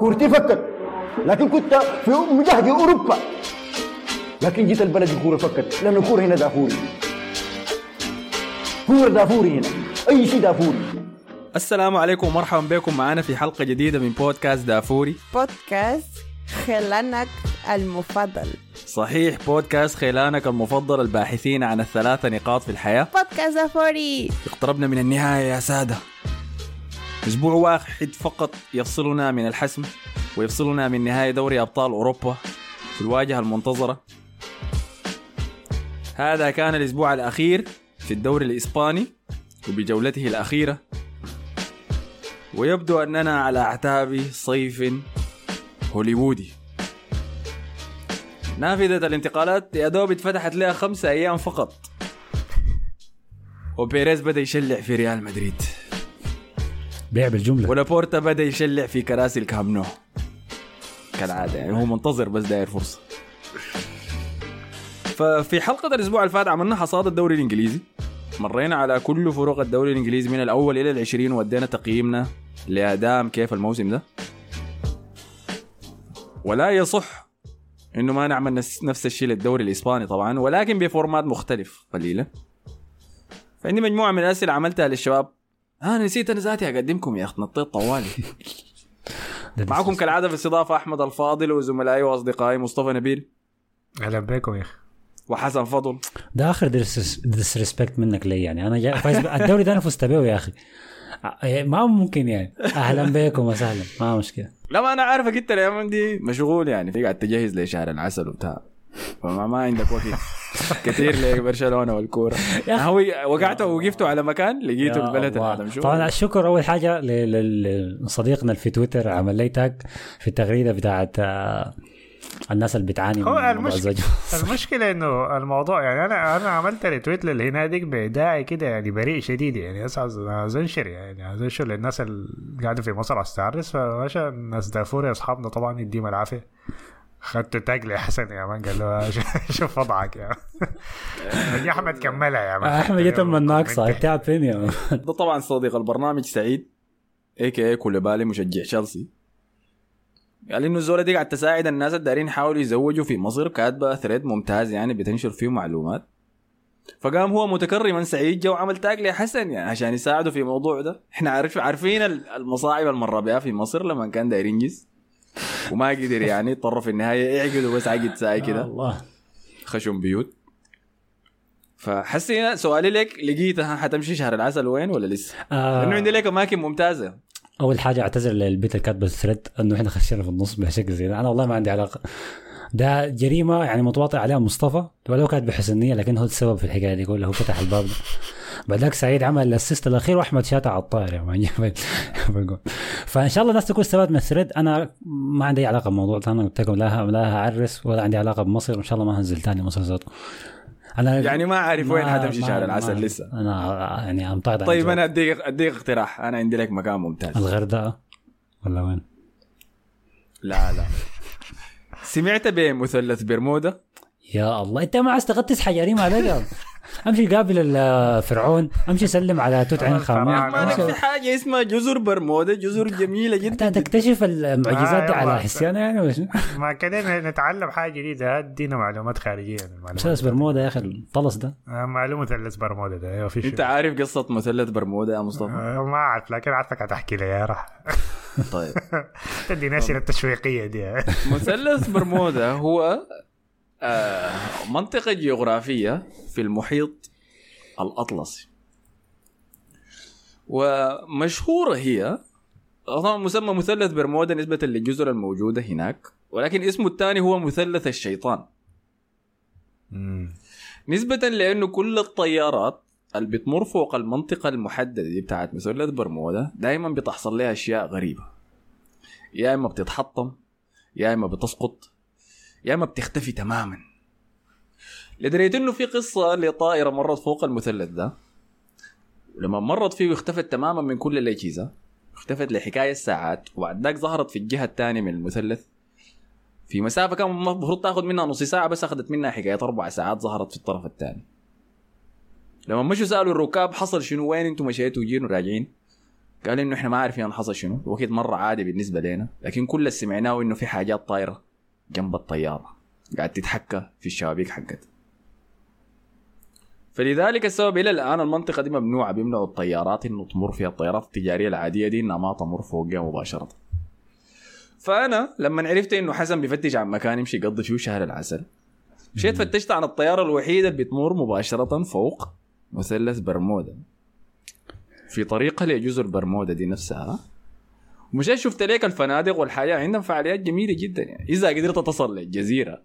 كورتي فكت لكن كنت في مجهد أوروبا. لكن جيت البلد الكوره فكت. لأن الكورة هنا دافوري. كورة دافوري هنا. أي شيء دافوري. السلام عليكم ومرحبا بكم. معنا في حلقة جديدة من بودكاست دافوري. بودكاست خيلانك المفضل. صحيح بودكاست خيلانك المفضل الباحثين عن الثلاثة نقاط في الحياة. بودكاست دافوري. اقتربنا من النهاية يا سادة. أسبوع واحد فقط يفصلنا من الحسم ويفصلنا من نهاية دوري أبطال أوروبا في الواجهة المنتظرة. هذا كان الأسبوع الأخير في الدوري الإسباني وبجولته الأخيرة. ويبدو أننا على أعتاب صيف هوليوودي. نافذة الانتقالات يا دوب اتفتحت لها خمسة أيام فقط. وبيريز بدأ يشلع في ريال مدريد. بيع بالجملة. ولابورتا بدأ يشلع في كراسي الكامب نو. كالعادة يعني هو منتظر بس داير فرصة. ففي حلقة الأسبوع اللي فات عملنا حصاد الدوري الإنجليزي. مرينا على كل فرق الدوري الإنجليزي من الأول إلى العشرين وأدينا تقييمنا لأداء كيف الموسم ده. ولا يصح إنه ما نعمل نفس الشيء للدوري الإسباني طبعا ولكن ب format مختلف قليلا. فعندي مجموعة من الأسئلة عملتها للشباب. أنا نسيت أنا ذاتي أقدمكم يا أخي نطيت طوالي. معكم كالعادة في الاستضافه أحمد الفاضل وزملائي وأصدقائي مصطفى نبيل. أهلا بكم يا أخي. وحسن فضل. ده آخر disrespect منك لي يعني. أنا جاي فايز الدوري ده أنا فزت به يا أخي. ما ممكن يعني. أهلا بكم وسهلا. ما مشكلة. لا ما أنا عارفك أنت الأيام دي مشغول يعني. في قاعد تجهز لشهر العسل وبتاع. فما ما عندك وقت. كثير لبرشلونة والكورة. هو وقعت ووقفت على مكان لقيته البلد طبعا الشكر أول حاجة ل- ل- لصديقنا اللي في تويتر عمل لي tag في التغريدة بتاعت آه، الناس اللي بتعاني هو المشكلة. المشكلة إنه الموضوع يعني أنا أنا عملت retweet للهنا ديك بداعي كده يعني بريء شديد يعني. بس عايز انشر يعني. عايز انشر للناس اللي قاعدة في مصر عايز تعرس فماشي الناس دافوري أصحابنا طبعا يديهم العافية. خدت tag لحسن يا man قال له شوف وضعك يا مان. يا أحمد كملها يا مان. أحمد يتم الناقصه التعب فين يا man؟ ده طبعا صديق البرنامج سعيد اي كي كوليبالي مشجع تشيلسي قال إنه الزوله دي قاعد تساعد الناس الدارين يحاولوا يزوجوا في مصر كاتبه thread ممتاز يعني بتنشر فيه معلومات. فقام هو متكرما سعيد جو عمل tag لحسن يعني عشان يساعده في الموضوع ده. إحنا عارف عارفين ال- المصاعب المر بها في مصر لما كان داير ينجز وما قدر يعني اضطر في النهاية يعقدوا بس عقد ساي كده. الله. خشم بيوت. فحسي سؤالي لك لقيتها حتمشي شهر العسل وين ولا لسه؟ آه، لأنه عندي لك أماكن ممتازة. أول حاجة أعتذر للبيت اللي كاتبه الثريد إنه إحنا خشينا في النص بشكل زي ده. أنا والله ما عندي علاقة. ده جريمة يعني متواطئ عليها مصطفى. ولو كانت بحسنيه لكن هو السبب في الحكاية دي كلها هو فتح الباب ده. بعدك سعيد عمل الأسيست الأخير وأحمد شاتا على جاب الجول. فإن شاء الله الناس تكون استفادت من ال thread. أنا ما عندي علاقة بالموضوع ده أنا قلت لكم لا لا هعرس ولا عندي علاقة بمصر. وإن شاء الله ما هنزل تاني مصر ذاته أنا يعني ما عارف وين حتمشي شهر العسل ما- لسه. أنا يعني امطعت عن طيب. أنا اديك أديك اقتراح. أنا عندي لك مكان ممتاز. الغردقة ولا وين؟ لا لا. سمعت بمثلث برمودا؟ يا الله أنت ما عايز تغطس حجرين عليك أمشي قابل الفرعون أمشي سلم على توت عنخ. ما في امشي- حاجة اسمها جزر برمودا جزر جميلة انت جدا. تكتشف المعجزات دي آه، على يلا. حسيانة يعني ولا؟ ما كده نتعلم حاجة جديدة. أدينا معلومات خارجية. عن المعلومات. مسدس برمودا يا أخي الطلس ده. آه، معلومة مثلث برمودا ده. أيوه في. أنت عارف قصة مثلث برمودا يا مصطفى؟ آه، ما أعرف لكن عارفك هتحكي لي يا راح. طيب. تدي ناشرة التشويقية دي. مثلث برمودا هو منطقة جغرافية في المحيط الأطلسي. ومشهورة هي طبعا مسمى مثلث برمودا نسبة للجزر الموجودة هناك ولكن اسمه الثاني هو مثلث الشيطان. نسبة لأنه كل الطيارات اللي بتمر فوق المنطقة المحددة دي بتاعت مثلث برمودا دائما بتحصل لها أشياء غريبة. يا إما بتتحطم يا إما بتسقط يا إما بتختفي تماما. لدرجة إنه في قصة لطائرة مرت فوق المثلث ده. لما مرت فيه واختفت تماما من كل الأجهزة. اختفت لحكاية ساعات وبعد ذاك ظهرت في الجهة الثانية من المثلث. في مسافة كان المفروض تاخذ منها نص ساعة بس أخذت منها حكاية أربع ساعات ظهرت في الطرف الثاني. لما مشوا سألوا الركاب حصل شنو؟ وين أنتم مشيتوا؟ وجينا راجعين. قال إنه إحنا ما عارفين حصل شنو. وقت مرة عادي بالنسبة لنا. لكن كل اللي سمعناه إنه في حاجات طايرة. جنب الطيارة. قاعد تتحكى في الشبابيك حقتها فلذلك السبب إلى الآن المنطقة دي ممنوعة بيمنعوا الطيارات إنه تمر فيها الطيارات التجارية العادية دي إنها ما تمر فوقها مباشرة. فأنا لما عرفت إنه حسن بيفتش عن مكان يمشي يقضي فيه شهر العسل مشيت فتشت عن الطيارة الوحيدة اللي بتمر مباشرة فوق مثلث برمودا. في طريقها لجزر برمودا دي نفسها ومشيت شفت ليك الفنادق والحياة عندهم فعاليات جميلة جدا يعني. إذا قدرت تصل للجزيرة.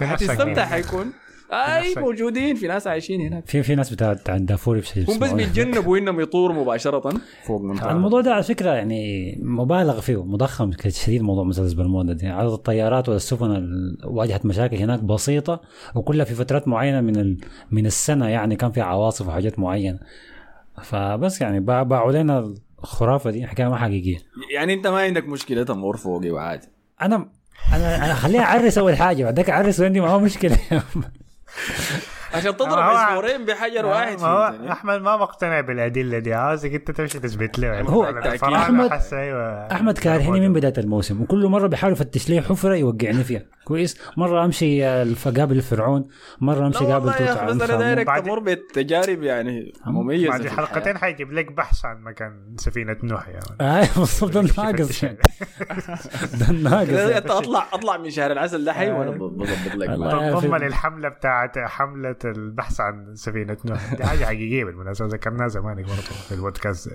حتستمتع. حيكون. أي موجودين في ناس عايشين هناك. في في ناس بتاعت عند دافوري في هم بس بيتجنبوا إنهم يطوروا مباشرة. فوق منطقه الموضوع ده على فكرة يعني مبالغ فيه مضخم شديد موضوع مثلث برمودا دي عدد الطيارات والسفن ال- واجهت مشاكل هناك بسيطة وكلها في فترات معينة من ال... من السنة يعني كان في عواصف وحاجات معينة. فبس يعني باع- باعوا لنا الخرافه دي حكاية ما حقيقية. يعني انت ما عندك مشكلة تمر فوقي وعادي أنا أنا أنا خليها اعرس اول حاجة بعدك اعرس وعندي معاه مشكلة. عشان تضرب عصفورين بحجر واحد ما هو فهمتني؟ أحمد ما مقتنع بالأدلة دي عاوزك انت تمشي تثبت له. يعني هو حس أيوه. أحمد كارهني من بداية الموسم وكل مرة بيحاول يفتش لي حفرة يوقعني فيها. كويس. مرة أمشي الف- قابل الفرعون مرة أمشي قابل توت عنخ أنا دايرك بعد- تمر بتجارب يعني مميزة بعد حلقتين. حيجيب لك بحث عن مكان سفينة نوح يا مان. اي بالضبط ده الناقص. ده الناقص أنت اطلع أطلع من شهر العسل ده حي وأنا بظبط لك. آه، تنضم في- للحمله بتاعت حملة البحث عن سفينة نوح. دي حاجة حقيقيه بالمناسبه ذكرناها زمان برضه في البودكاست.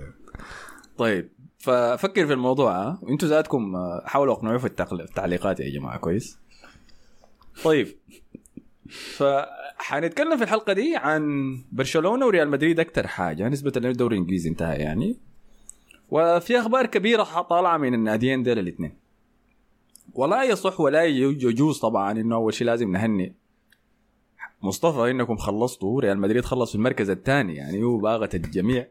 طيب ففكر في الموضوع ها. أنتوا ذاتكم آه، حاولوا اقنعوه في التعليقات يا جماعة كويس؟ طيب. فحنتكلم في الحلقة دي عن برشلونة وريال مدريد أكثر حاجة نسبة ان الدوري الإنجليزي انتهى يعني. وفي أخبار كبيرة طالعة من الناديين ديل الاثنين. ولا يصح ولا يجوز طبعا إنه أول شيء لازم نهنئ مصطفى إنكم خلصتوا ريال مدريد خلص في المركز الثاني يعني هو باغت الجميع.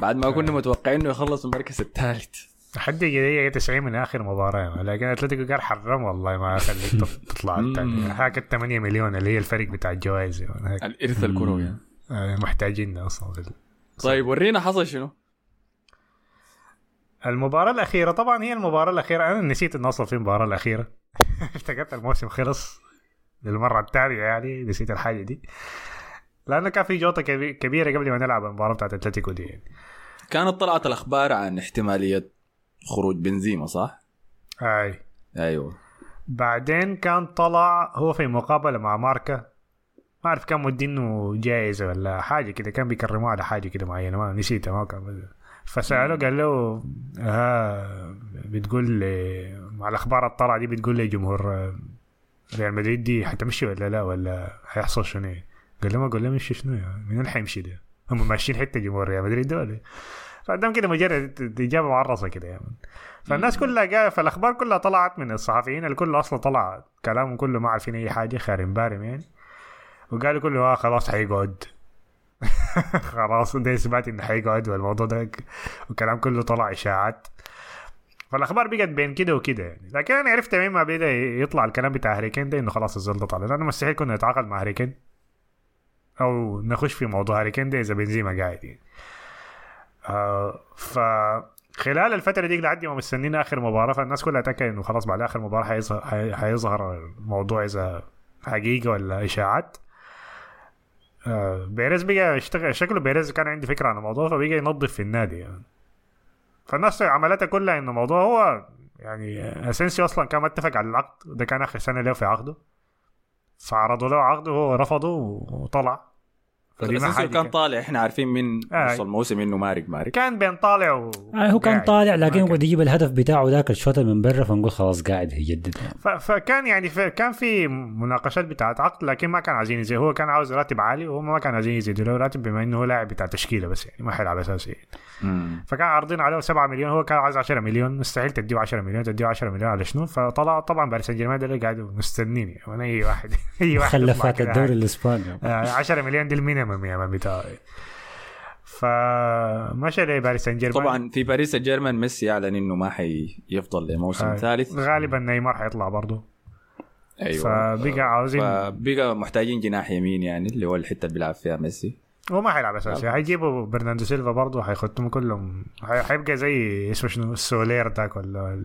بعد ما كنا متوقعين إنه يخلص المركز الثالث. لحد دقيقة 90 من آخر مباراة لكن أتلتيكو قال حرام والله ما خليك تط- تطلع الثاني هاك ال 8 مليون اللي هي الفرق بتاع الجوائز الإرث الكروي. يعني. محتاجين أصلا طيب ورينا حصل شنو؟ المباراة الأخيرة طبعا هي المباراة الأخيرة. أنا نسيت إن أصلا في المباراة الأخيرة. افتكرت الموسم خلص للمرة الثانية يعني نسيت الحاجة دي. لأنه كان في جوطة كبي- كبيرة قبل ما نلعب المباراة بتاعت أتلتيكو دي يعني. كانت طلعت الأخبار عن احتمالية خروج بنزيما صح؟ أي أيوه بعدين كان طلع هو في مقابلة مع ماركا ما أعرف كان مدينه جائزة ولا حاجة كده كان بيكرموه على حاجة كده معينة ما نسيتها ما كان فسأله قال له ها بتقول لي مع الأخبار الطلعة دي بتقول لي جمهور آه، ريال مدريد دي حتمشي ولا لا ولا هيحصل شنو؟ قال له ما قال له مشي شنو يعني من اللي حيمشي ده هم ماشيين حتة جمهور ريال مدريد ده ولا؟ فقدام كده مجرد إجابة معرصة كده يعني. فالناس كلها قال فالأخبار كلها طلعت من الصحفيين الكل أصلا طلع كلامهم كله ما عارفين أي حاجة خارم بارم يعني. وقالوا كله آه خلاص حيقعد. خلاص ده اثبات إنه حيقعد والموضوع ده. والكلام كله طلع إشاعات. فالأخبار بقت بين كده وكده يعني. لكن أنا عرفت مين ما بدأ يطلع الكلام بتاع هاريكين ده إنه خلاص الزول ده طالع لأنه مستحيل كنا نتعاقد مع هاريكين أو نخش في موضوع هاري كين ده إذا بنزيما قاعد يعني. آه ف خلال الفترة دي لحد ما مستنين آخر مباراة فالناس كلها تأكد إنه خلاص بعد آخر مباراة حيظهر حي- حيظهر الموضوع إذا حقيقة ولا إشاعات. آه بيريز بقى يشتغل شكله بيريز كان عنده فكرة عن الموضوع فبقى ينظف في النادي يعني. فالناس عملتها كلها إنه الموضوع هو يعني أسينسيو أصلا كان متفق على العقد وده كان آخر سنة له في عقده. فعرضوا له عقده وهو رفضه وطلع. فدي ما كان طالع. إحنا عارفين من آه. نص الموسم إنه مارق مارق كان بين طالع و آه هو كان. طالع لكن كان. يقعد يجيب الهدف بتاعه ذاك الشوط من برا فنقول خلاص قاعد يجدد ف... فكان يعني ف... كان في مناقشات بتاعت عقد لكن ما كان عايزين يزيد. هو كان عاوز راتب عالي وهم ما كانوا عايزين يزيدوا له راتب بما إنه هو لاعب بتاع تشكيلة بس يعني ما حيلعب اساسي يعني. فكان عارضين عليه 7 مليون. هو كان عايز 10 مليون. مستحيل تديه 10 مليون. تديه 10 مليون على شنو؟ فطلع طبعا باريس سان جيرمان ده قاعد مستنيني. أي واحد أي واحد خلفات الدوري. الإسباني. آه، 10 مليون دي ال minimum يا man بتاعي فمشى لباريس سان جيرمان. طبعا في باريس سان جيرمان ميسي أعلن إنه ما حيفضل لموسم آه، ثالث. غالبا نيمار حيطلع برضه. أيوه. فبقى عاوزين فبقى محتاجين جناح يمين يعني اللي هو الحتة اللي بيلعب فيها ميسي. هو ما حيلعب أساسي حيجيبوا برناردو سيلفا برضه حيختموا كلهم حي- حيبقى زي اسمه شنو السولير ذاك ولا.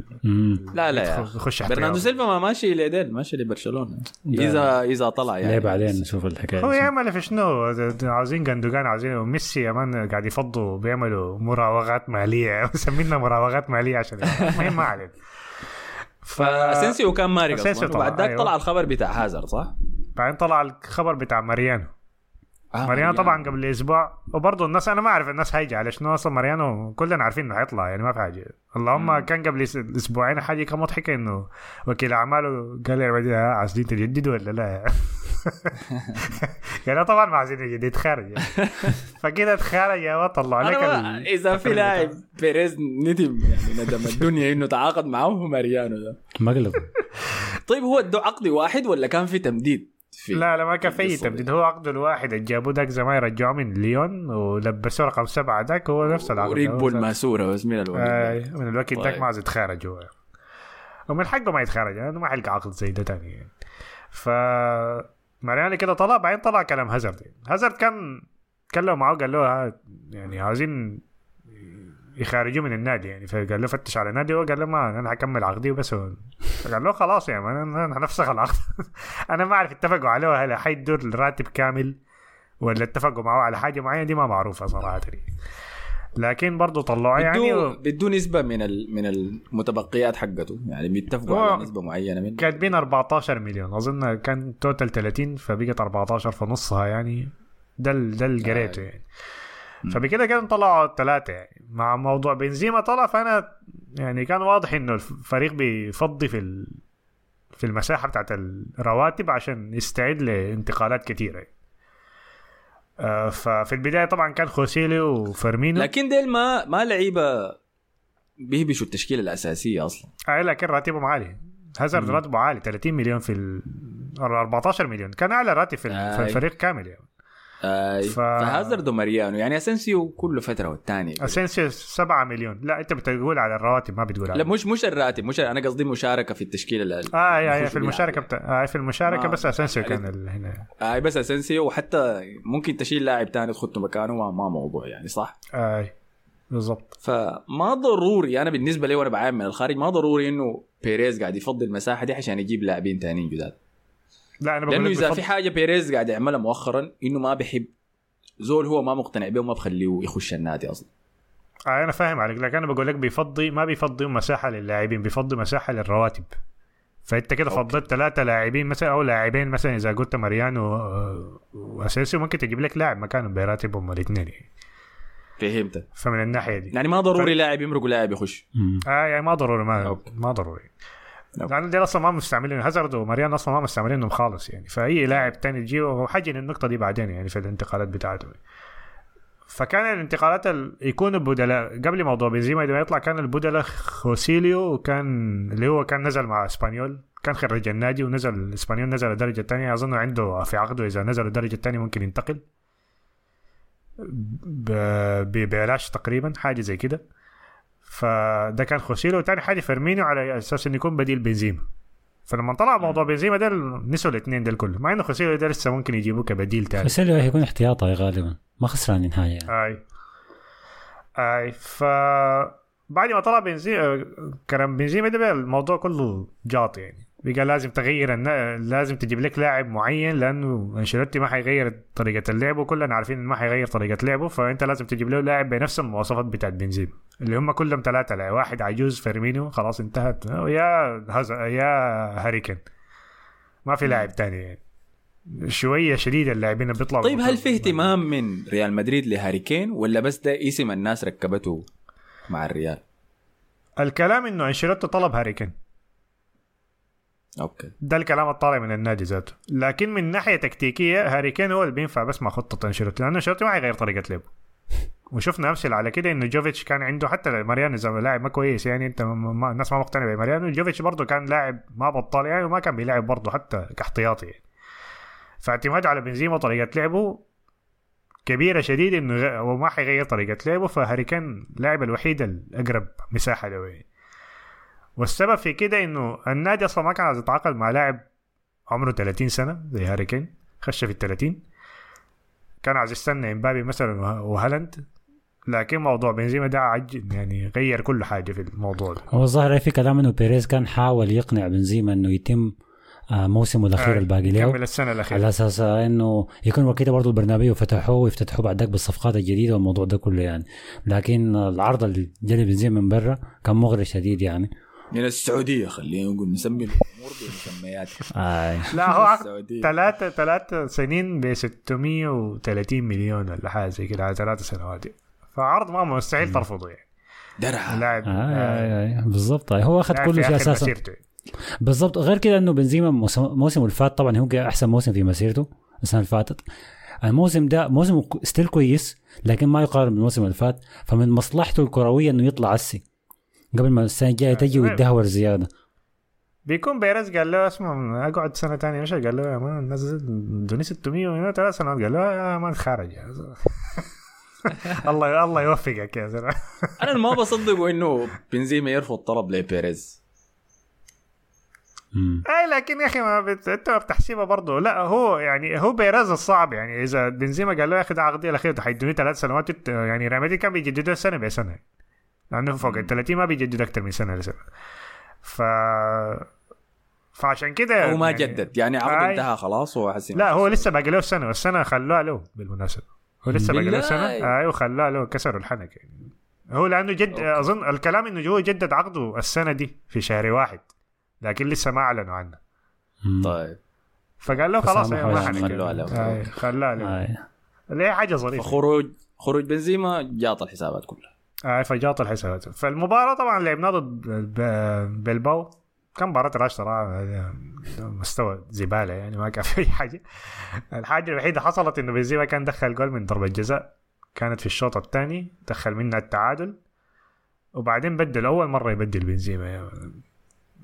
لا لا. يخش برناردو. سيلفا ما ماشي لديل ماشي لبرشلونة. اذا إذا طلع يعني ليه بعدين نشوف الحكاية هو. يعمل في شنو عاوزين جندوجان عاوزين ميسي يا man قاعد يفضوا بيعملوا مراوغات مالية مسمينا مراوغات مالية عشان المهم ما علينا ف أسينسيو كان مارق أصلا وبعد ذاك أيوة. طلع الخبر بتاع هازارد صح؟ بعدين طلع الخبر بتاع ماريانو آه ماريانو طبعا قبل أسبوع وبرضه الناس أنا ما أعرف الناس هيجي على شنو أصلا ماريانو؟ كلنا عارفين إنه حيطلع يعني ما في حاجة. اللهم كان قبل أسبوعين حاجة كان مضحكة إنه وكيل أعماله قال لي بعدين، "ها، عايزين تجددوا ولا لا؟ يعني طبعا ما عايزين يجدد خارج يعني. فكده تخارج يا ما طلع لك إذا في لاعب بيريز ندم يعني ندم الدنيا إنه تعاقد معه هو ماريانو ده. مقلب طيب هو ادوا عقد واحد ولا كان في تمديد؟ في لا لا ما كان في. تمديد هو عقده الواحد اللي جابوه ذاك زمان رجعوه من ليون ولبسوه رقم سبعة ذاك هو نفس العقد وريك بول. ماسورة بس من الوقت آه من الوقت ذاك طيب. ما عايز يتخارج هو ومن حقه ما يتخارج يعني ما حيلقى عقد زي ده تاني يعني ف ماريانو كده طلع بعدين طلع كلام هازارد هازارد كان كلمه معه قال له يعني عاوزين يخارجوه من النادي يعني. فقال له فتش على نادي وقال له ما أنا هكمل عقدي وبس. قال له خلاص يا مان أنا هنفسخ العقد. أنا ما أعرف اتفقوا عليه هل حيدوا الراتب كامل ولا اتفقوا معه على حاجة معينة دي ما معروفة صراحة لكن برضه طلعوه يعني و- بدو نسبة من ال... من المتبقيات حقته. يعني بيتفقوا على نسبة معينة من كاتبين 14 مليون. أظن كان توتال 30 فبقت 14 في نصها يعني. ده ده اللي قريته يعني. فبكده كده طلعوا ثلاثة يعني. مع موضوع بنزيما طلع فأنا يعني كان واضح إنه الفريق بيفضي في ال... في المساحة بتاعت الرواتب عشان يستعد لانتقالات كثيرة يعني. آه ففي البداية طبعا كان خوسيليو وفيرمينو. لكن ديل ما ما لعيبة بيهبشوا التشكيلة الأساسية أصلا. آه لكن راتبهم عالي. هازارد راتبه عالي 30 مليون في ال 14 مليون. كان أعلى راتب في, آي. الفريق كامل يعني. آه ف-. فهازارد وماريانو يعني اسنسيو كل فترة والثانيه أسينسيو 7 مليون. لا أنت بتقول على الرواتب ما بتقول على لا مش مش الراتب مش أنا قصدي مشاركة في التشكيله ال- آه يا يا يخشوا في المشاركة. بتاع آه في المشاركة ما- بس أسينسيو يعني- كان ال- هنا. آه بس اسنسيو وحتى ممكن تشيل لاعب ثاني تخطه مكانه ما, ما موضوع يعني صح؟ آه بالضبط. فما ضروري أنا بالنسبة لي وأنا بعاين من الخارج ما ضروري إنه بيريز قاعد يفضي المساحه دي عشان يجيب لاعبين ثانيين جداد. لا أنا بقول لأنه لك إذا في حاجة بيريز قاعد يعملها مؤخرا إنه ما بيحب زول هو ما مقتنع به وما بخليه يخش النادي أصلا آه أنا فاهم عليك لكن أنا بقول لك بيفضي ما بيفضي مساحة للاعبين بيفضي مساحة للرواتب فأنت كده فضلت ثلاثة لاعبين مثلا أو لاعبين مثلا إذا قلت ماريانو آه، وأسينسيو ممكن تجيب لك لاعب مكانهم براتبهم الاثنين يعني. فهمت فمن الناحية دي يعني ما ضروري لاعب يمرق لاعب يخش. آه يعني ما ضروري ما okay. ما ضروري. لأنه دي أصلا ما مستعملين هازارد وماريانو أصلا ما مستعملينهم خالص يعني. فأي لاعب تاني يجي وحجي النقطة دي بعدين يعني في الانتقالات بتاعته. فكان الانتقالات ال... يكونوا بدلاء قبل موضوع بنزيما ما يطلع كان البدلاء خوسيليو وكان اللي هو كان نزل مع إسبانيول كان خرج النادي ونزل إسبانيول نزل الدرجه الثانية أظن عنده في عقده إذا نزل الدرجه الثانية ممكن ينتقل. ب- ببلاش تقريبا حاجة زي كده. فده كان خوسيلو وتاني حاجة فيرمينيو على أساس إنه يكون بديل بنزيما. فلما طلع موضوع بنزيما ده نسوا الاثنين دول كله مع إنه خوسيلو ده لسه ممكن يجيبوه كبديل تاني. اللي هيكون احتياطي غالبا. ما خسران نهاية يعني. أي. أي. ف بعد ما طلع بنزيما كلام بنزيما ده الموضوع كله جاط يعني. بقى لازم تغير النا... لازم تجيب لك لاعب معين لأنه أنشيلوتي ما حيغير طريقة اللعب وكلنا عارفين إنه ما حيغير طريقة لعبه فأنت لازم تجيب له لاعب بنفس المواصفات بتاعت بنزيما. اللي هم كلهم ثلاثة لاعب واحد عجوز فيرمينيو خلاص انتهت. يا هز... يا هاريكن ما في لاعب تاني. يعني شوية شديده اللاعبين بيطلعوا طيب هل في اهتمام من ريال مدريد لهاري كين ولا بس ده اسم الناس ركبته مع الريال؟ الكلام إنه أنشيلوتي طلب هاري كين okay. ده الكلام الطالع من النادي ذاته. لكن من ناحية تكتيكية هاري كين هو اللي بينفع بس مع خطة أنشيلوتي لأنه أنشيلوتي ما حيغير طريقة لعبه. وشفنا أمثلة على كده إنه جوفيتش كان عنده حتى ماريانو زي لاعب ما كويس يعني أنت ما الناس ما مقتنعة بماريانو. جوفيتش برضه كان لاعب ما بطال يعني وما كان بيلعب برضه حتى كاحتياطي يعني. فاعتماده على بنزيما وطريقة لعبه كبيرة شديد إنه غ- هو ما حيغير طريقة لعبه. فهاري كين اللاعب الوحيد الأقرب مساحة له يعني. والسبب في كده إنه النادي أصلا ما كان عايز يتعاقد مع لاعب عمره 30 سنة زي هاري كين خش في ال 30 كان عايز يستنى إمبابي مثلا وه- وهالاند. لكن موضوع بنزيما ده عج يعني غير كل حاجة في الموضوع ده. هو الظاهر في كلام إنه بيريز كان حاول يقنع بنزيما إنه يتم آه، موسمه الأخير آه، الباقي له. السنة الأخيرة. على أساس إنه يكون وكده برضه البرنابيو فتحوه ويفتتحوه بعدك بالصفقات الجديدة والموضوع ده كله يعني. لكن العرض اللي جالي بنزيما من برا كان مغري شديد يعني. من السعودية خلينا نقول نسمي الأمور بمسمياتها آه. لا هو. ثلاثة ثلاثة سنين ب 630 مليون ولا حاجة زي كده على ثلاث سنوات فعرض ما مستحيل ترفضه يعني درعا لاعب آه. آه. آه. بالضبط. هو أخذ كل شيء أساسا. بالضبط غير كده إنه بنزيما موسم موسمه اللي فات طبعا هو أحسن موسم في مسيرته السنة اللي فاتت الموسم ده موسم still كويس لكن ما يقارن بالموسم اللي فات فمن مصلحته الكروية إنه يطلع عسي قبل ما السنة الجاية تجي ويتدهور زيادة. بيكون بيريز قال له اسمع أقعد سنة ثانية مش قال له يا man نزل دوني 600 من ثلاث سنوات. قال له يا man خارج يا. الله الله يوفقك يا زلمة. أنا ما بصدق إنه بنزيما يرفض طلب لبيريز. اي لكن يا أخي ما بت... أنت ما بتحسبها برضه. لا هو يعني هو بيريز الصعب. يعني إذا بنزيما قال له يا أخي ده عقدي الاخير حيدوني ثلاث سنوات. يعني ريال مدريد كان بيجددوا السنة بسنة. لأنه فوق ال 30 ما بيجدد أكثر من سنه لسنه ف فعشان كده هو ما يعني- جدد يعني عقد آي. انتهى خلاص هو لا هو لسه باقي له سنه والسنة خلوها له بالمناسبه هو لسه باقي له؟ سنه أيوه خلوها له كسروا الحنك يعني هو لأنه جد اظن الكلام انه هو جدد عقده السنة دي في شهر واحد لكن لسه ما اعلنوا عنه. طيب فقال له خلاص ما حنك خلوها له. خلوها له. اللي هي حاجة ظريفه فخروج خروج بنزيما جاط الحسابات كلها فجاط الحسابات فالمباراة طبعا لعبناها ضد ب- بلباو كان مباراة راش صراحة مستوى زبالة يعني ما كان في أي حاجة. الحاجة الوحيدة حصلت إنه بنزيما كان دخل جول من ضربة جزاء. كانت في الشوط الثاني دخل منها التعادل. وبعدين بدل أول مرة يبدل بنزيما يعني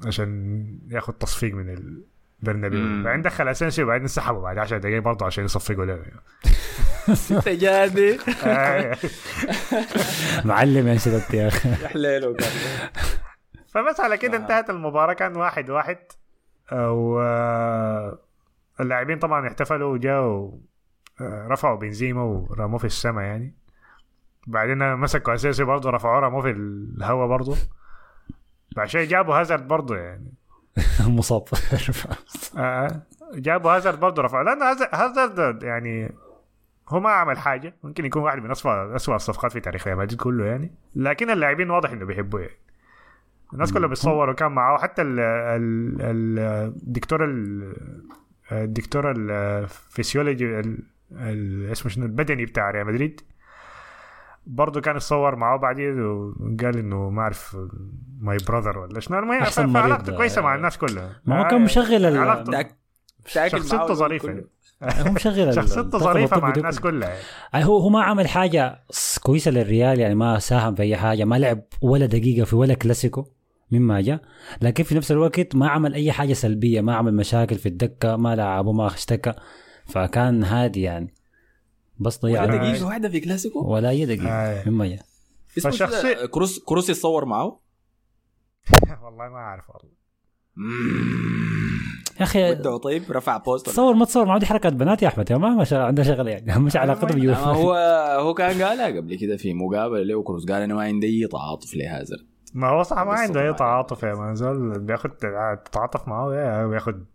عشان ياخد تصفيق من البرنابيو مم. بعدين دخل اسينسيو وبعدين سحبه بعد 10 دقايق برضه عشان يصفقوا له انت جادي آه. معلم يا سيدتي يا أخي. يا حليله فبس على كده آه. انتهت المباراة كان واحد واحد. و اللاعبين طبعا احتفلوا وجاوا آه، رفعوا بنزيما ورموه في السماء يعني. بعدين مسكوا اساسي برضه رفعوه رموه في الهواء برضه. بعد شوي جابوا هازارد برضه يعني. مصاب. آه. جابوا هازارد برضه رفعوه لأنه هازارد- يعني هو ما عمل حاجة. ممكن يكون واحد من اسوء اسوء الصفقات في تاريخ ريال مدريد كله يعني. لكن اللاعبين واضح إنه بيحبوه يعني. الناس كلها بتصوروا كان معاه. حتى ال- ال- ال- الدكتور ال- الدكتور الفسيولوجي ال- ال- اسمه شنو؟ البدني بتاع ريال مدريد. برضه كان يتصور معاه بعدين وقال إنه ما أعرف my brother ولا شنو المهم فعلاقته ده. كويسة مع الناس كلها ما هو آه، كان مشغل ال- علاقته- شخصيته ظريفة. هو مشغل ال- شخصيته ظريفة مع الناس كله. كلها يعني. هو هو ما عمل حاجة كويسة للريال يعني ما ساهم في أي حاجة ما لعب ولا دقيقة في ولا كلاسيكو مما جاء لكن في نفس الوقت ما عمل أي حاجة سلبية ما عمل مشاكل في الدكة ما لعبه ما اشتكى فكان هادي يعني بس ضيع ولا آه. دقيقه واحدة في كلاسيكو؟ ولا اي دقيقة. آه. جاء اسمه فشخصي-؟ كروس كروس يتصور معه؟ والله ما أعرف والله. يا أخي ودعه طيب رفع post تصور ما تصور ما دي حركات بنات يا أحمد يا ما ما شا- عنده شغله يعني. مش علاقته بيوفا ما هو هو كان قالها قبل كده في مقابلة له كروس قال أنا ما عندي أي تعاطف لهازارد ما هو صح ما عنده أي. تعاطف يا man زول. بياخد تتعاطف معاه يا بياخد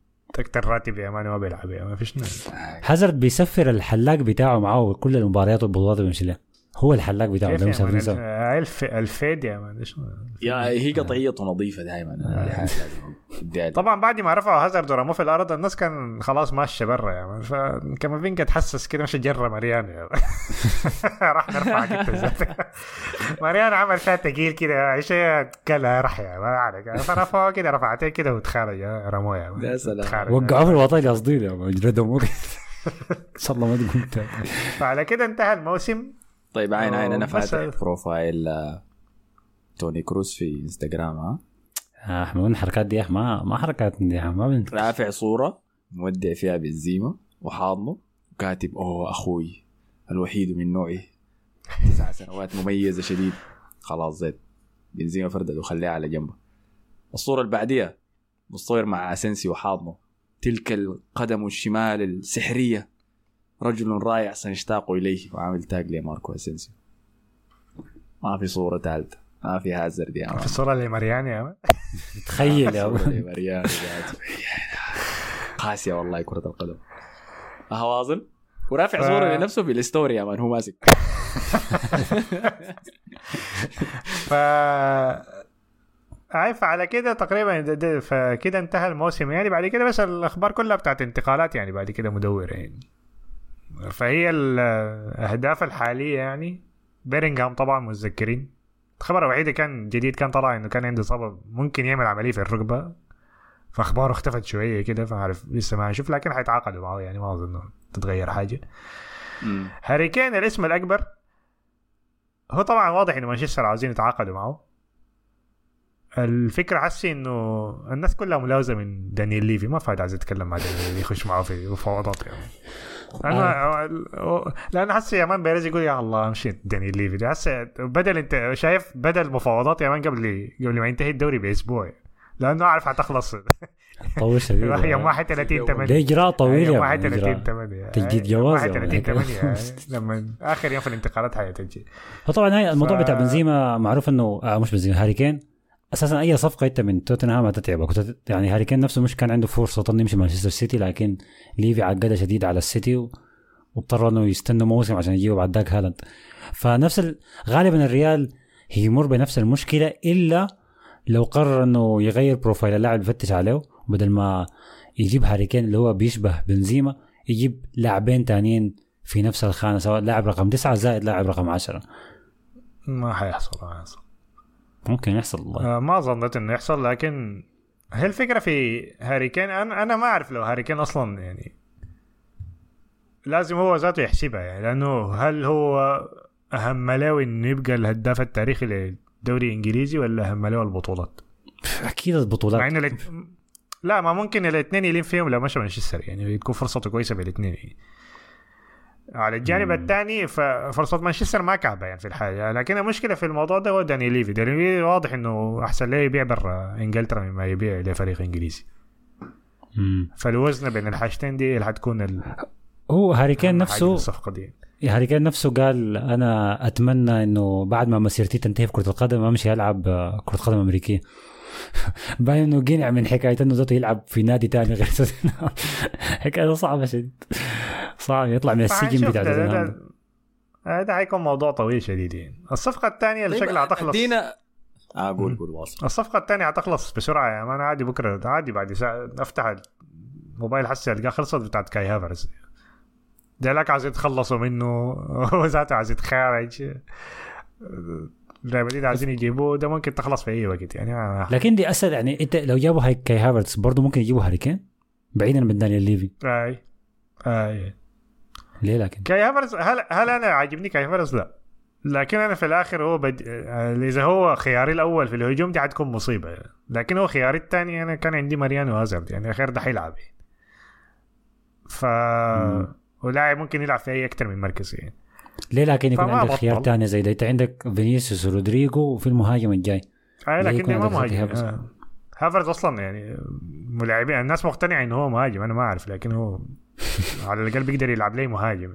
أكتر راتب يا مان ما بيلعب يا ما فيش ناس. هازارد بيسفر الحلاق بتاعه معاه كل المباريات والبطولات اللي بيمشي لها هو الحلاق بتاعه ده يا مسافرين مان؟ سوا ال- الف ألفيد يا مان. إيش يا هي قطعيته نظيفة دائما طبعا بعد ما رفعوا هازارد ورموه في الأرض الناس كان خلاص ماشية برا يا مان. فكامافينجا تحسس كده مش جرى مان. راح نرفعك انت ذاتك. ماريانو عمل فيها تقيل كده شيء كلا راح يا ما عليك. فرفعوه كده رفعتين كده وتخارج. يا رموه يا مان. يا سلام. وقعوه في الوطن قصدي يا man، ان شاء الله ما تقول تاني. فعلى كده انتهى الموسم. طيب عين عين أنا فاتح. profile آه، توني كروز في إنستغرام ها آه، إحنا قلنا الحركات دي ما ما حركات دي ما بنت رافع صورة. مودع فيها بنزيما وحاضنه وكاتب أوه أخوي الوحيد من نوعه. تسع سنوات مميزة شديد. خلاص زيت بنزيما فردد وخليها على جنبه الصورة اللي بعديها مصور مع اسنسيو وحاضنه. تلك القدم الشمال السحرية. رجل رائع سنشتاق إليه وعامل tag لماركو أسينسيو. ما في صورة ثالثه ما في هازارد يا في man. الصورة اللي مريان يا man. تخيل يا. لمريان قاعد. قاسية والله كرة القدم. هواظل ورافع ف- صورة لنفسه في ال story يا man هو ماسك. ف عارف على كده تقريبا ده- ده- فكده انتهى الموسم يعني. بعد كده بس الأخبار كلها بتاعت انتقالات يعني بعد كده مدوره يعني. فهي الأهداف الحالية يعني. بيرنغهام طبعا متذكرين. الخبر الوحيد كان جديد كان طلع إنه كان عنده إصابة ممكن يعمل عملية في الركبة. فأخباره اختفت شوية كده فعارف لسه ما نشوف لكن حيتعاقدوا معه يعني ما أظن تتغير حاجة. هاري كين الاسم الأكبر هو طبعا واضح إنه مانشستر عاوزين يتعاقدوا معه. الفكرة حسي إنه الناس كلها ملوزه من دانيال ليفي ما فايد عايز يتكلم مع دانيال ليفي يخش معه في مفاوضات يعني لأنه لأنه حسي يا man بيريز يقول يا الله مشيت دانيال ليفي ده حسي بدل أنت شايف بدل مفاوضات يا man قبل قبل ما ينتهي الدوري بأسبوع. لأنه أعرف حتخلص. طول شديد يوم 31 ده 8 اجراء طويل يا يوم مان، 31 إجراء. 8 تجديد جواز يا 31 مان. 8 لما آخر يوم في الانتقالات حيتجي فطبعا هاي الموضوع بتاع بنزيما معروف انه آه مش بنزيما هاري كين. أساسا أي صفقة أنت من توتنهام هتتعبك. يعني هاري كين نفسه مش كان عنده فرصة انه يمشي مانشستر سيتي لكن ليفي عقدها شديد على السيتي واضطر إنه يستنى موسم عشان يجيبه بعد ذاك هالاند. فنفس ال... غالبا الريال هيمر بنفس المشكلة إلا لو قرر إنه يغير profile اللاعب يفتش عليه بدل ما يجيب هاري كين اللي هو بيشبه بنزيما يجيب لاعبين تانيين في نفس الخانة سواء لاعب رقم تسعة زائد لاعب رقم عشرة. ما حيحصل ما حيحصل. ممكن يحصل والله آه، ما ظنيت إنه يحصل لكن هي الفكرة في هاري كين أنا أنا ما أعرف لو هاري كين أصلا يعني لازم هو ذاته يحسبها يعني لأنه هل هو أهم له انه يبقى الهداف التاريخي للدوري الإنجليزي ولا أهم له البطولات؟ أكيد مع البطولات إنه الات... لا ما ممكن الاثنين يلين فيهم لو مشى مانشستر يعني تكون فرصته كويسة بالاثنين يعني. على الجانب الثاني ففرصة مانشستر ما كعبة يعني في الحاجة لكن المشكلة في الموضوع ده هو داني ليفي. داني ليفي واضح إنه أحسن له يبيع برا إنجلترا مما يبيع لفريق إنجليزي. مم. فالوزن بين الحاجتين دي اللي حتكون ال- هو هاري كين نفسه في الصفقة دي. هاري كين نفسه قال أنا أتمنى إنه بعد ما مسيرتي تنتهي في كرة القدم أمشي ألعب آه، كرة قدم أمريكية. باين إنه قنع من حكاية إنه ذاته يلعب في نادي تاني غير توتنهام. حكاية صعبة شديد. صعب يطلع من السجن بتاع توتنهام. هذا حيكون موضوع طويل شديد يعني. الصفقة الثانية اللي طيب، شكلها حتخلص ادينا آه قول. قول واصل. الصفقة الثانية حتخلص بسرعة يا man عادي بكرة عادي بعد ساعة أفتح الموبايل حسي القاه خلصت بتاعت كاي هافرز. ده لك عايز يتخلصوا منه هو ذاته عايز يتخارج. ريال مدريد عايزين يجيبوه ده ممكن تخلص في أي وقت يعني. ما- لكن دي اسهل يعني أنت لو جابوا هاي كاي هافرتس برضه ممكن يجيبوا هاري كين بعيدا من دانيال ليفي. أي أي. ليه لكن؟ كاي هافرز هل هل أنا عاجبني كاي هافرز لا. لكن أنا في الآخر هو بد... إذا هو خياري الأول في الهجوم دي حتكون مصيبة. لكن هو خياري الثاني أنا كان عندي ماريانو هازارد يعني الخير ده حيلعب. ف. ولاعب ممكن يلعب في أي أكثر من مركز يعني. ليه لكن يكون عندك خيار. تاني زي ده؟ أنت عندك فينيسيوس ورودريجو وفي المهاجم الجاي. آه ليه لكن ما مهاجم. هافرز؟ آه. هافرز أصلا يعني ملاعبين الناس مقتنعة انه هو مهاجم أنا ما أعرف لكن هو على الأقل بيقدر يلعب لي مهاجم.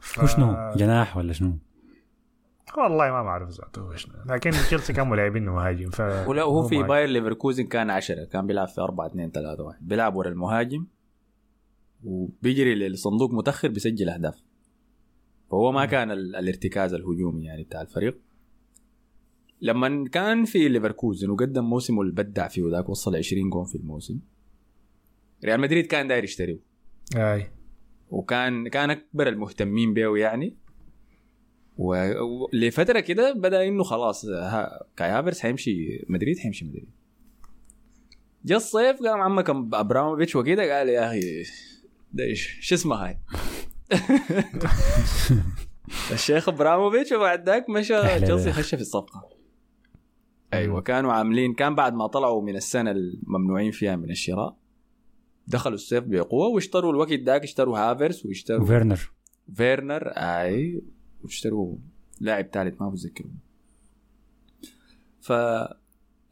ف... هو شنو؟ جناح ولا شنو؟ والله ما بعرف ذاته لكن تشيلسي كان ملاعبين انه مهاجم ف ولا هو في. باير ليفركوزن كان 10 كان بيلعب في 4 2 3 1 بيلعب ورا المهاجم وبيجري للصندوق متأخر بيسجل أهداف. فهو ما كان ال- الارتكاز الهجومي يعني بتاع الفريق. لما كان في ليفركوزن وقدم موسمه اللي بدع فيه ذاك وصل 20 جون في الموسم ريال مدريد كان داير يشتريه. أي. وكان كان أكبر المهتمين به يعني. ولفتره كده بدأ إنه خلاص ها كاي هافرز حيمشي مدريد حيمشي مدريد. جا الصيف قام عمك أبراموفيتش وكده قال يا أخي ده شو اسمها هاي؟ الشيخ أبراموفيتش وبعد ذاك مشى تشيلسي. خش في الصفقة. أيوه. كانوا عاملين كان بعد ما طلعوا من السنة الممنوعين فيها من الشراء دخلوا الصيف بقوة واشتروا الوقت ذاك اشتروا هافرز واشتروا وفيرنر. فيرنر أي واشتروا لاعب ثالث ما بتذكره ف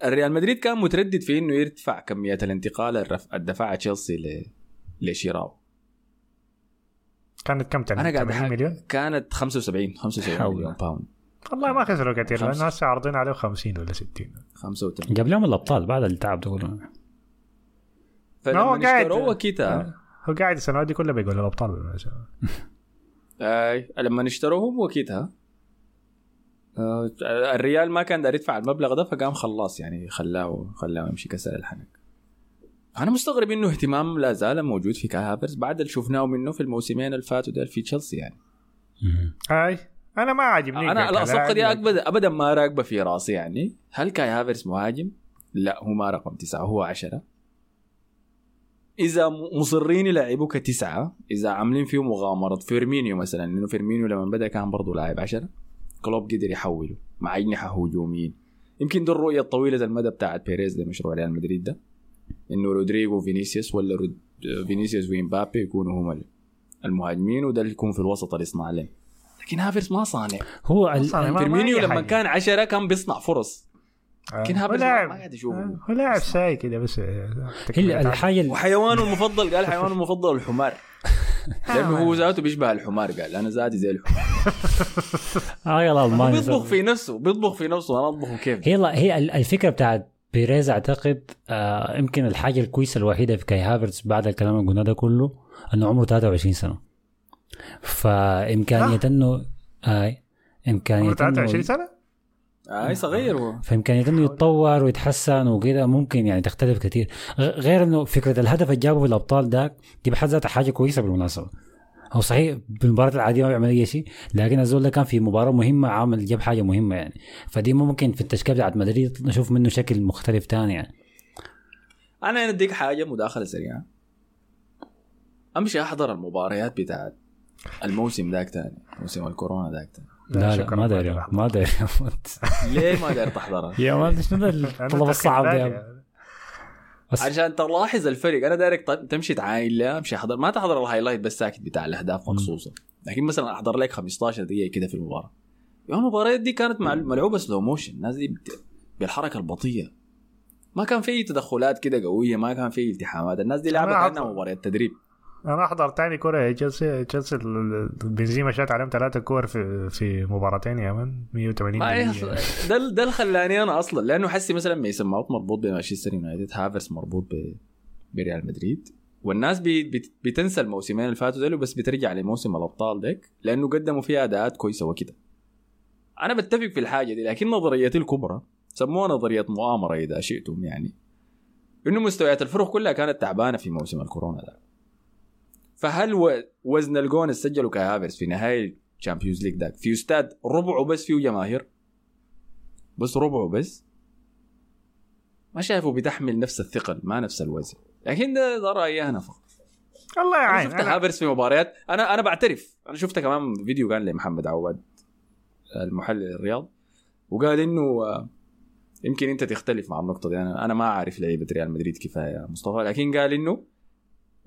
الريال مدريد كان متردد في إنه يرفع كمية الانتقال الرف... الدفع تشيلسي ل... لشراه كانت كم تن- أنا قاعد 80 أحك- مليون؟ كانت 75 75 حول. مليون pound والله ما خسروا كثير خمسة. لأنه هسه عارضين عليه 50 ولا 60 85 جاب لهم الأبطال بعد التعب ده كله ما هو قاعد- اشتروه وكتها هو قاعد السنوات دي كلها بيقول الابطال. أي لما اشتروهم وكتها آه، الريال ما كان داير يدفع المبلغ ده فقام خلاص يعني خلاه خلاه يمشي كسر الحنك. أنا مستغرب إنه اهتمام لا زال موجود في كاي هافرز بعد اللي شفناه منه في الموسمين اللي فاتوا ده في تشيلسي يعني. هاي أنا ما عاجبني أنا. الصفقه دي أبدا أبدا ما راكبه في راسي يعني. هل كاي هافرز مهاجم؟ لا هو ما رقم تسعة هو عشرة. إذا مصرين يلعبوا كتسعة إذا عاملين فيه مغامره فيرمينيو مثلا لأنه فيرمينيو لما بدأ كان برضه لاعب عشرة كلوب قدر يحوله مع اجنحه هجوميين يمكن دي الرؤية الطويلة المدى بتاعت بيريز لمشروع ريال مدريد ده إنه رودريجو وفينيسيوس ولا رود... فينيسيوس ومبابي يكونوا هم المهاجمين وده اللي يكون في الوسط اللي يصنع لهم لكن هافرز ما صانع. هو فيرمينيو لما. كان عشرة كان بيصنع فرص. آه. لكن هو هافرز ما قاعد أشوفه. آه، هو لاعب ساي كده بس آه، هي الحاجة ال- وحيوانه المفضل قال حيوانه المفضل الحمار. لأنه هو ذاته بيشبه الحمار قال أنا ذاتي زي الحمار. آه يلا الماني بيطبخ في نفسه بيطبخ في نفسه أنا أطبخه كيف؟ هي هي ال- الفكرة بتاعت بيريز أعتقد آه يمكن الحاجة الكويسة الوحيدة في كاي هافرتز بعد الكلام اللي قلناه ده كله إنه عمره 23 سنة. فإمكانية انه آه إمكانية عمره 23 انه سنة؟ اي صغير هو. فامكانيه انه يتطور ويتحسن وكده ممكن يعني تختلف كثير غير إنه فكرة الهدف اللي جابه في الأبطال ده دي بحد ذاتها حاجة كويسة بالمناسبة. هو صحيح بالمباراة العادية ما بيعمل أي شيء لكن الزول ده كان في مباراة مهمة عامل جاب حاجة مهمة يعني. فدي ممكن في التشكيلة بتاعت مدريد نشوف منه شكل مختلف تاني يعني. أنا نديك حاجة مداخلة سريعة. أمشي أحضر المباريات بتاعت الموسم ذاك تاني موسم الكورونا ذاك تاني لا لا ما داري. ما داري ليه ما قدرت تحضرها؟ يا man شنو ده أنا الطلب الصعب ده بالي. بس عشان تلاحظ الفرق أنا دايرك طيب تمشي تعاين لا أمشي أحضر. ما تحضر ال highlight بس ساكت بتاع الأهداف مخصوصه لكن مثلا أحضر لك 15 دقيقة كده في المباراة. يوم المباريات دي كانت ملعوبة slow motion الناس دي بالحركة البطيئة. ما كان في تدخلات كده قوية ما كان في التحامات. الناس دي لعبت كانها أعط- مباريات تدريب. أنا أحضر تاني كورة تشيلسي. تشيلسي بنزيما شات عليهم ثلاثة كور في في مباراتين يا man 180 ما إيه دقيقة. أصلاً- ده ده اللي خلاني أنا أصلا لأنه حسي مثلا ميسن ماونت مربوط بمانشستر يونايتد هافرز مربوط ب- بريال مدريد. والناس بي بت- بتنسى الموسمين اللي فاتوا دول بس بترجع لموسم الأبطال ديك لأنه قدموا فيها أداءات كويسة وكده. أنا بتفق في الحاجة دي لكن نظريتي الكبرى سموها نظرية مؤامرة إذا شئتم يعني إنه مستويات الفرق كلها كانت تعبانة في موسم الكورونا ده. فهل وزن الجون اللي سجله كاي هافرز في نهايه ال Champions League داك في استاد ربعه بس فيه جماهير. بس ربعه بس. ما شايفه بتحمل نفس الثقل ما نفس الوزن. لكن ده, ده رأيي أنا فقط. الله يعين. شفت أنا هافرز في مباريات. أنا أنا بعترف. أنا شفت كمان فيديو كان لمحمد عواد المحلل الرياضي وقال إنه آه، يمكن أنت تختلف مع النقطة دي. أنا أنا ما أعرف لعيبة ريال مدريد كفايه يا مصطفى. لكن قال إنه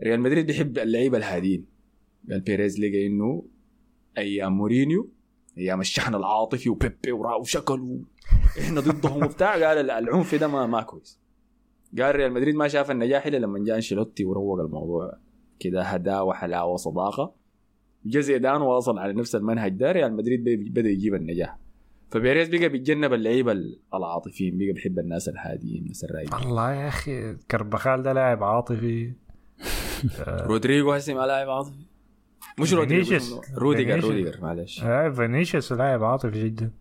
ريال مدريد بيحب اللعيبة الهادين. قال بيريز لقى إنه أيام مورينيو أيام الشحن العاطفي وبيبي ورا وشكل. إحنا ضدهم وبتاع. قال العنف ده ما ما كويس. قال ريال مدريد ما شاف النجاح إلا لما جاء أنشيلوتي وروق الموضوع. كده هدوء وحلاوه وصداقه جا زيدان واصل على نفس المنهج ده ريال مدريد بدأ يجيب النجاح. فبيريز بقى بيتجنب اللعيبة العاطفيين بقى بيحب الناس الهاديين الناس الرايقين. الله يا أخي كارفخال ده لاعب عاطفي. رودريجو هسي ما لاعب عاطفي. مش رودريجو روديجر. روديجر معلش. آه، فينيسيوس لاعب عاطفي جدا.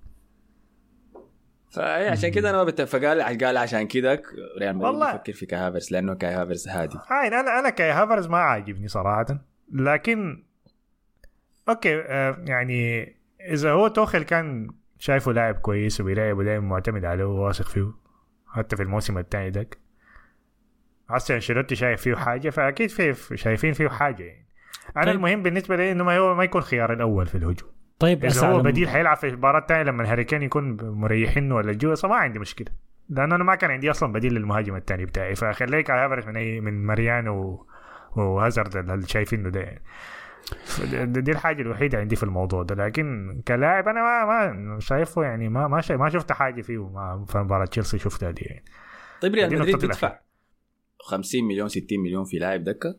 فأي عشان كده أنا ما بت... فقال قال عشان كده ريال مدريد. يفكر في كاي هافرز لأنه كاي هافرز هادي. هاي أنا أنا كاي هافرز ما عاجبني صراحة. لكن okay آه يعني إذا هو توخل كان شايفه لاعب كويس وبيلعب ودائما معتمد عليه وواثق فيه حتى في الموسم الثاني داك هسه انشيلوتي شايف فيه حاجة فأكيد في شايفين فيه حاجة يعني. أنا طيب. المهم بالنسبة لي إنه ما هو ما يكون خيار الأول في الهجوم. طيب إذا هو بديل حيلعب في المباراه الثانية لما الهاري كين يكون مريحين ولا الجو ما عندي مشكلة. لأنه أنا ما كان عندي أصلا بديل للمهاجم الثاني بتاعي فخليك على هافرز من اي من ماريانو وهازارد اللي شايفينه ده يعني. دي الحاجة الوحيدة عندي في الموضوع ده. لكن كلاعب أنا ما ما شايفه يعني ما ما شايف ما شفت حاجة فيه ما في مباراة تشيلسي شفتها دي يعني. طيب ريال مدريد بيدفع. 50 مليون 60 مليون في لاعب دكة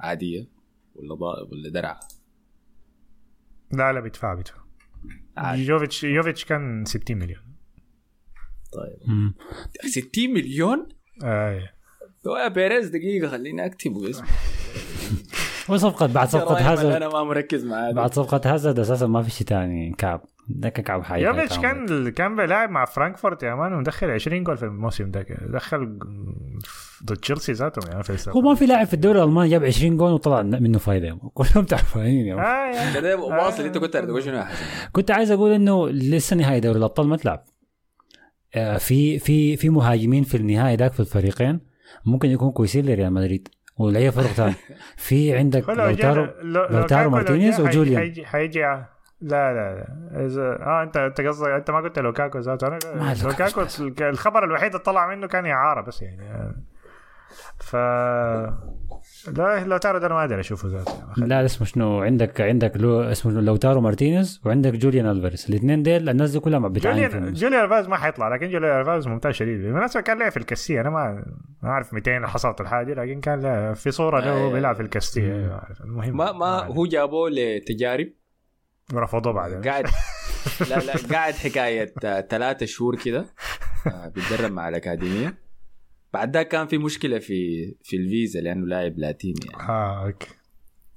عادية ولا ضا... ولا درع. لا لا بيدفع بيدفع. عادي. يوفيتش يوفيتش كان 60 مليون. طيب. مم. 60 مليون؟ آه. هو يا بيريز دقيقة خليني اكتبه اسمه. وصفقة بعد صفقة هازارد. أنا ما مركز معاه بعد صفقة هازارد أساسا ما في شيء ثاني كعب. ده كعب حي يوفيتش حي- كان كان بيلعب مع فرانكفورت يا man ومدخل 20 جول في الموسم ده دخل ضد تشيلسي ذاتهم يا في هو ما في لاعب في الدوري الألماني جاب 20 جول وطلع منه فايدة. كلهم تعبانين يا man. آه يا. كده واصل انت كنت تقول شنو يا حسن كنت عايز أقول إنه لسه نهائي دوري الأبطال ما تلعب. آه، في في في مهاجمين في النهائي ذاك في الفريقين. ممكن يكونوا كويسين لريال مدريد. ولأي فرق ثاني في عندك لو لوتارو لوتارو مارتينيز وجوليان. حيجي لا لا لا. إذا- آه انت أنت قصدك أنت ما قلت لوكاكو ذاته. ما أنا لوكاكو. الخبر الوحيد اللي طلع منه كان اعاره بس يعني. ف لا لوتارو ده أنا ما أدري أشوفه ذاته. لا اسمه شنو؟ عندك عندك لو اسمه شنو؟ لوتارو مارتينيز وعندك جوليان ألفاريز. الاثنين ديل الناس دي كلها ما بتعاني جوليان. جوليان ألفاريز ما حيطلع لكن جوليان ألفاريز ممتاز شديد. بالمناسبة كان لعب في الكاستية. أنا ما ما أعرف 200 حصلت الحاجة لكن كان في صورة له وهو بيلعب في الكاستية. المهم. ما ما هو جابوه لتجارب. رفضوه بعدين قاعد لا لا قاعد حكاية ثلاثة شهور كده آه، بيتدرب مع الأكاديمية. بعد ذاك كان في مشكلة في في الفيزا لأنه لاعب لاتيني يعني. آه okay.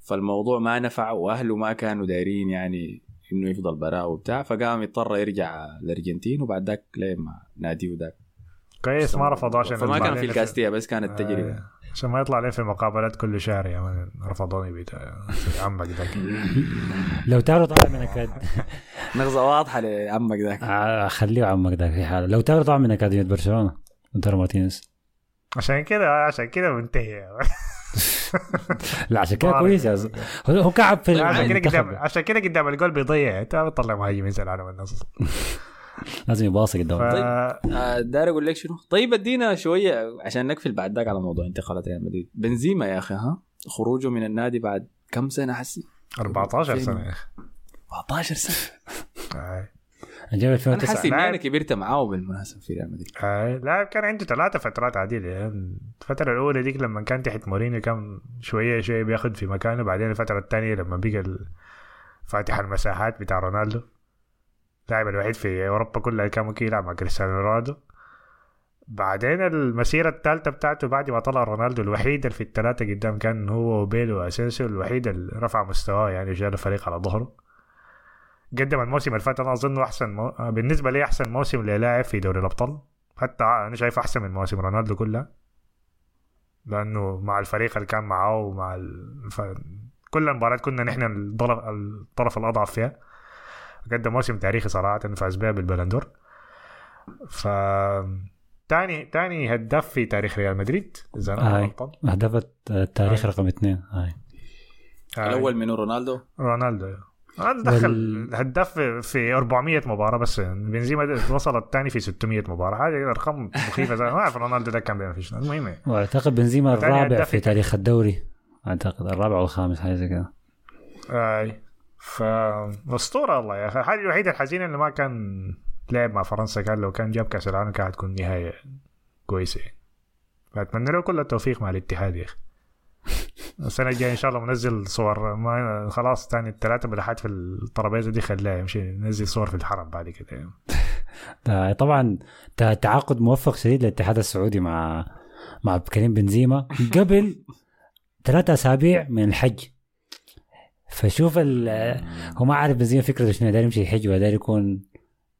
فالموضوع ما نفع وأهله ما كانوا دايرين يعني إنه يفضل براه وبتاع. فقام يضطر يرجع الارجنتين وبعد ذاك لعب مع ناديه ذاك. كويس ما رفضوه عشان فما كان في لنا الكاستية بس كانت تجربة. آه، عشان ما يطلع لي في مقابلات كل شهر يا man. رفضوني بيت. عمك ذاك. لوتارو طالع من أكاد... نغزة واضحة لعمك ذاك. آه، خليه عمك ذاك في حاله. لوتارو طالع من اكاديميه برشلونة لوتارو مارتينيز. عشان كده عشان كده منتهي. لا عشان كده كويس يا. هو كعب في عشان كده قدام عشان كده قدام الجول بيضيع. أنت ما بتطلع مهاجم ينزل على النص لازم يباصي قدام ف... آه، داير أقول لك شنو؟ طيب أدينا شوية عشان نقفل بعد ذاك على موضوع انتقالات ريال مدريد. بنزيما يا أخي ها؟ خروجه من النادي بعد كم سنة حسي؟ 14 سنة يا أخي. 14 سنة. جاب أنا 2009 حاسس إني لاعب. أنا كبرت معاه بالمناسبة في ريال مدريد. آه. لاعب كان عنده ثلاثة فترات عديدة يعني الفترة الأولى ديك لما كان تحت مورينيو كان شوية شوية بياخد في مكانه بعدين الفترة الثانية لما بقى فاتح المساحات بتاع رونالدو. اللاعب الوحيد في أوروبا كلها كان ممكن يلعب مع كريستيانو رونالدو. بعدين المسيرة الثالثة بتاعته بعد ما طلع رونالدو الوحيد اللي في الثلاثة قدام كان هو وبيل وأسينسيو الوحيد اللي رفع مستواه يعني وجاب الفريق على ظهره. قدم الموسم اللي فات أنا أظن أحسن مو... بالنسبة لي أحسن موسم للاعب في دوري الأبطال. حتى أنا شايف أحسن من مواسم رونالدو كلها. لأنه مع الفريق اللي كان معاه ومع ال... ف... كل المباريات كنا نحن الطرف الطرف الأضعف فيها. قدم موسم تاريخي صراحة فاز بها بالبلندور ف تاني تاني هداف في تاريخ ريال مدريد إذا أنا. غلطان. هدف التاريخ رقم اثنين هاي. الأول منو؟ رونالدو؟ رونالدو. رونالدو دخل وال- هداف في- في 400 مباراة بس بنزيما وصل الثاني في 600 مباراة. هذه ارقام مخيفة. زي ما أعرف رونالدو ده كان بيعمل فيش. المهم يعني. وأعتقد بنزيما الرابع في تاريخ. الدوري. أعتقد الرابع أو الخامس حاجة زي كده. اي ف أسطورة والله يا أخي. الحاجة الوحيدة الحزينة إنه ما كان لعب مع فرنسا كان لو كان جاب كأس العالم كانت هتكون نهاية كويسة. فأتمنى له كل التوفيق مع الاتحاد يا أخي. السنة الجاية إن شاء الله منزل صور. ما خلاص تاني الثلاثة بلحات في الترابيزة دي خليها يمشي ننزل صور في الحرم بعد كده. يعني. ده طبعا تعاقد موفق شديد للاتحاد السعودي مع مع كريم بنزيما. قبل ثلاثة أسابيع من الحج. فشوف ال- هو ما عارف بنزيما فكرته شنو داير يمشي يحج ولا داير يكون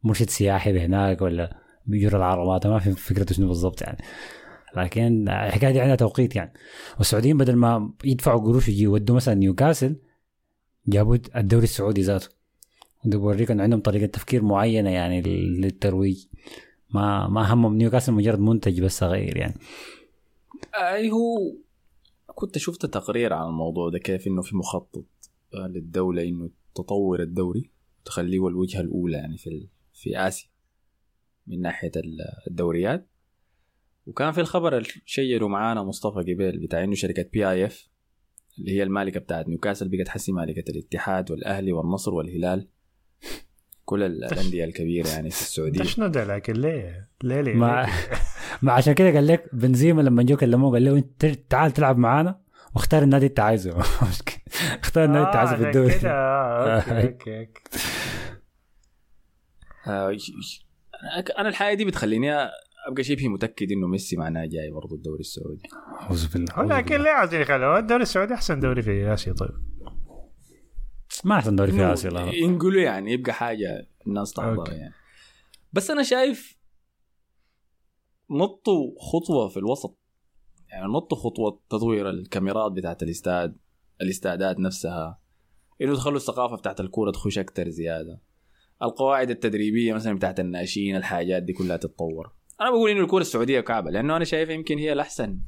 مرشد سياحي بهناك ولا بيجر العربات ما في فكرته شنو بالضبط يعني. لكن الحكاية دي عندها توقيت يعني. والسعوديين بدل ما يدفعوا قروش يجي يودوا مثلا نيوكاسل جابوا الدوري السعودي ذاته. ده بوريك انه عندهم طريقة تفكير معينة يعني للترويج. ما ما همهم نيوكاسل مجرد منتج بس صغير يعني. أي هو كنت شفت تقرير عن الموضوع ده كيف إنه في مخطط؟ للدولة إنه تطور الدوري تخليه هو الوجهة الأولى يعني في في آسيا من ناحية ال- الدوريات وكان في الخبر اللي شيروا معانا مصطفى قبيل بتاع إنه شركة PIF اللي هي المالكة بتاعت نيوكاسل بقت حسي مالكة الاتحاد والأهلي والنصر والهلال كل ال- الأندية الكبيرة يعني في السعودية شنو ده لكن ليه؟ ليه ليه؟ ما ليه؟ ما عشان كده قال لك بنزيما لما جو كلموه قال له انت تعال تلعب معانا واختار النادي اللي انت عايزه. اختار النادي اللي انت عايزه في عشان الدوري. كده، آه، okay آه. okay okay. آه، أنا الحاجة دي بتخليني أبقى شبه متأكد إنه ميسي معناه جاي برضه الدوري السعودي. أعوذ بالله بالله. ليه عايزين يخلوه. الدوري السعودي أحسن دوري في آسيا طيب. ما أحسن دوري في آسيا لا. ينقلوا يعني يبقى حاجة الناس تحضرها okay. يعني. بس أنا شايف نطوا خطوة في الوسط. يعني نطوا خطوة تطوير الكاميرات بتاعت الاستاد الاستادات نفسها إنه تخلوا الثقافة بتاعت الكورة تخش أكتر زيادة القواعد التدريبية مثلا بتاعت الناشئين الحاجات دي كلها تتطور أنا بقول إنه الكورة السعودية كعبة لأنه أنا شايف يمكن هي الأحسن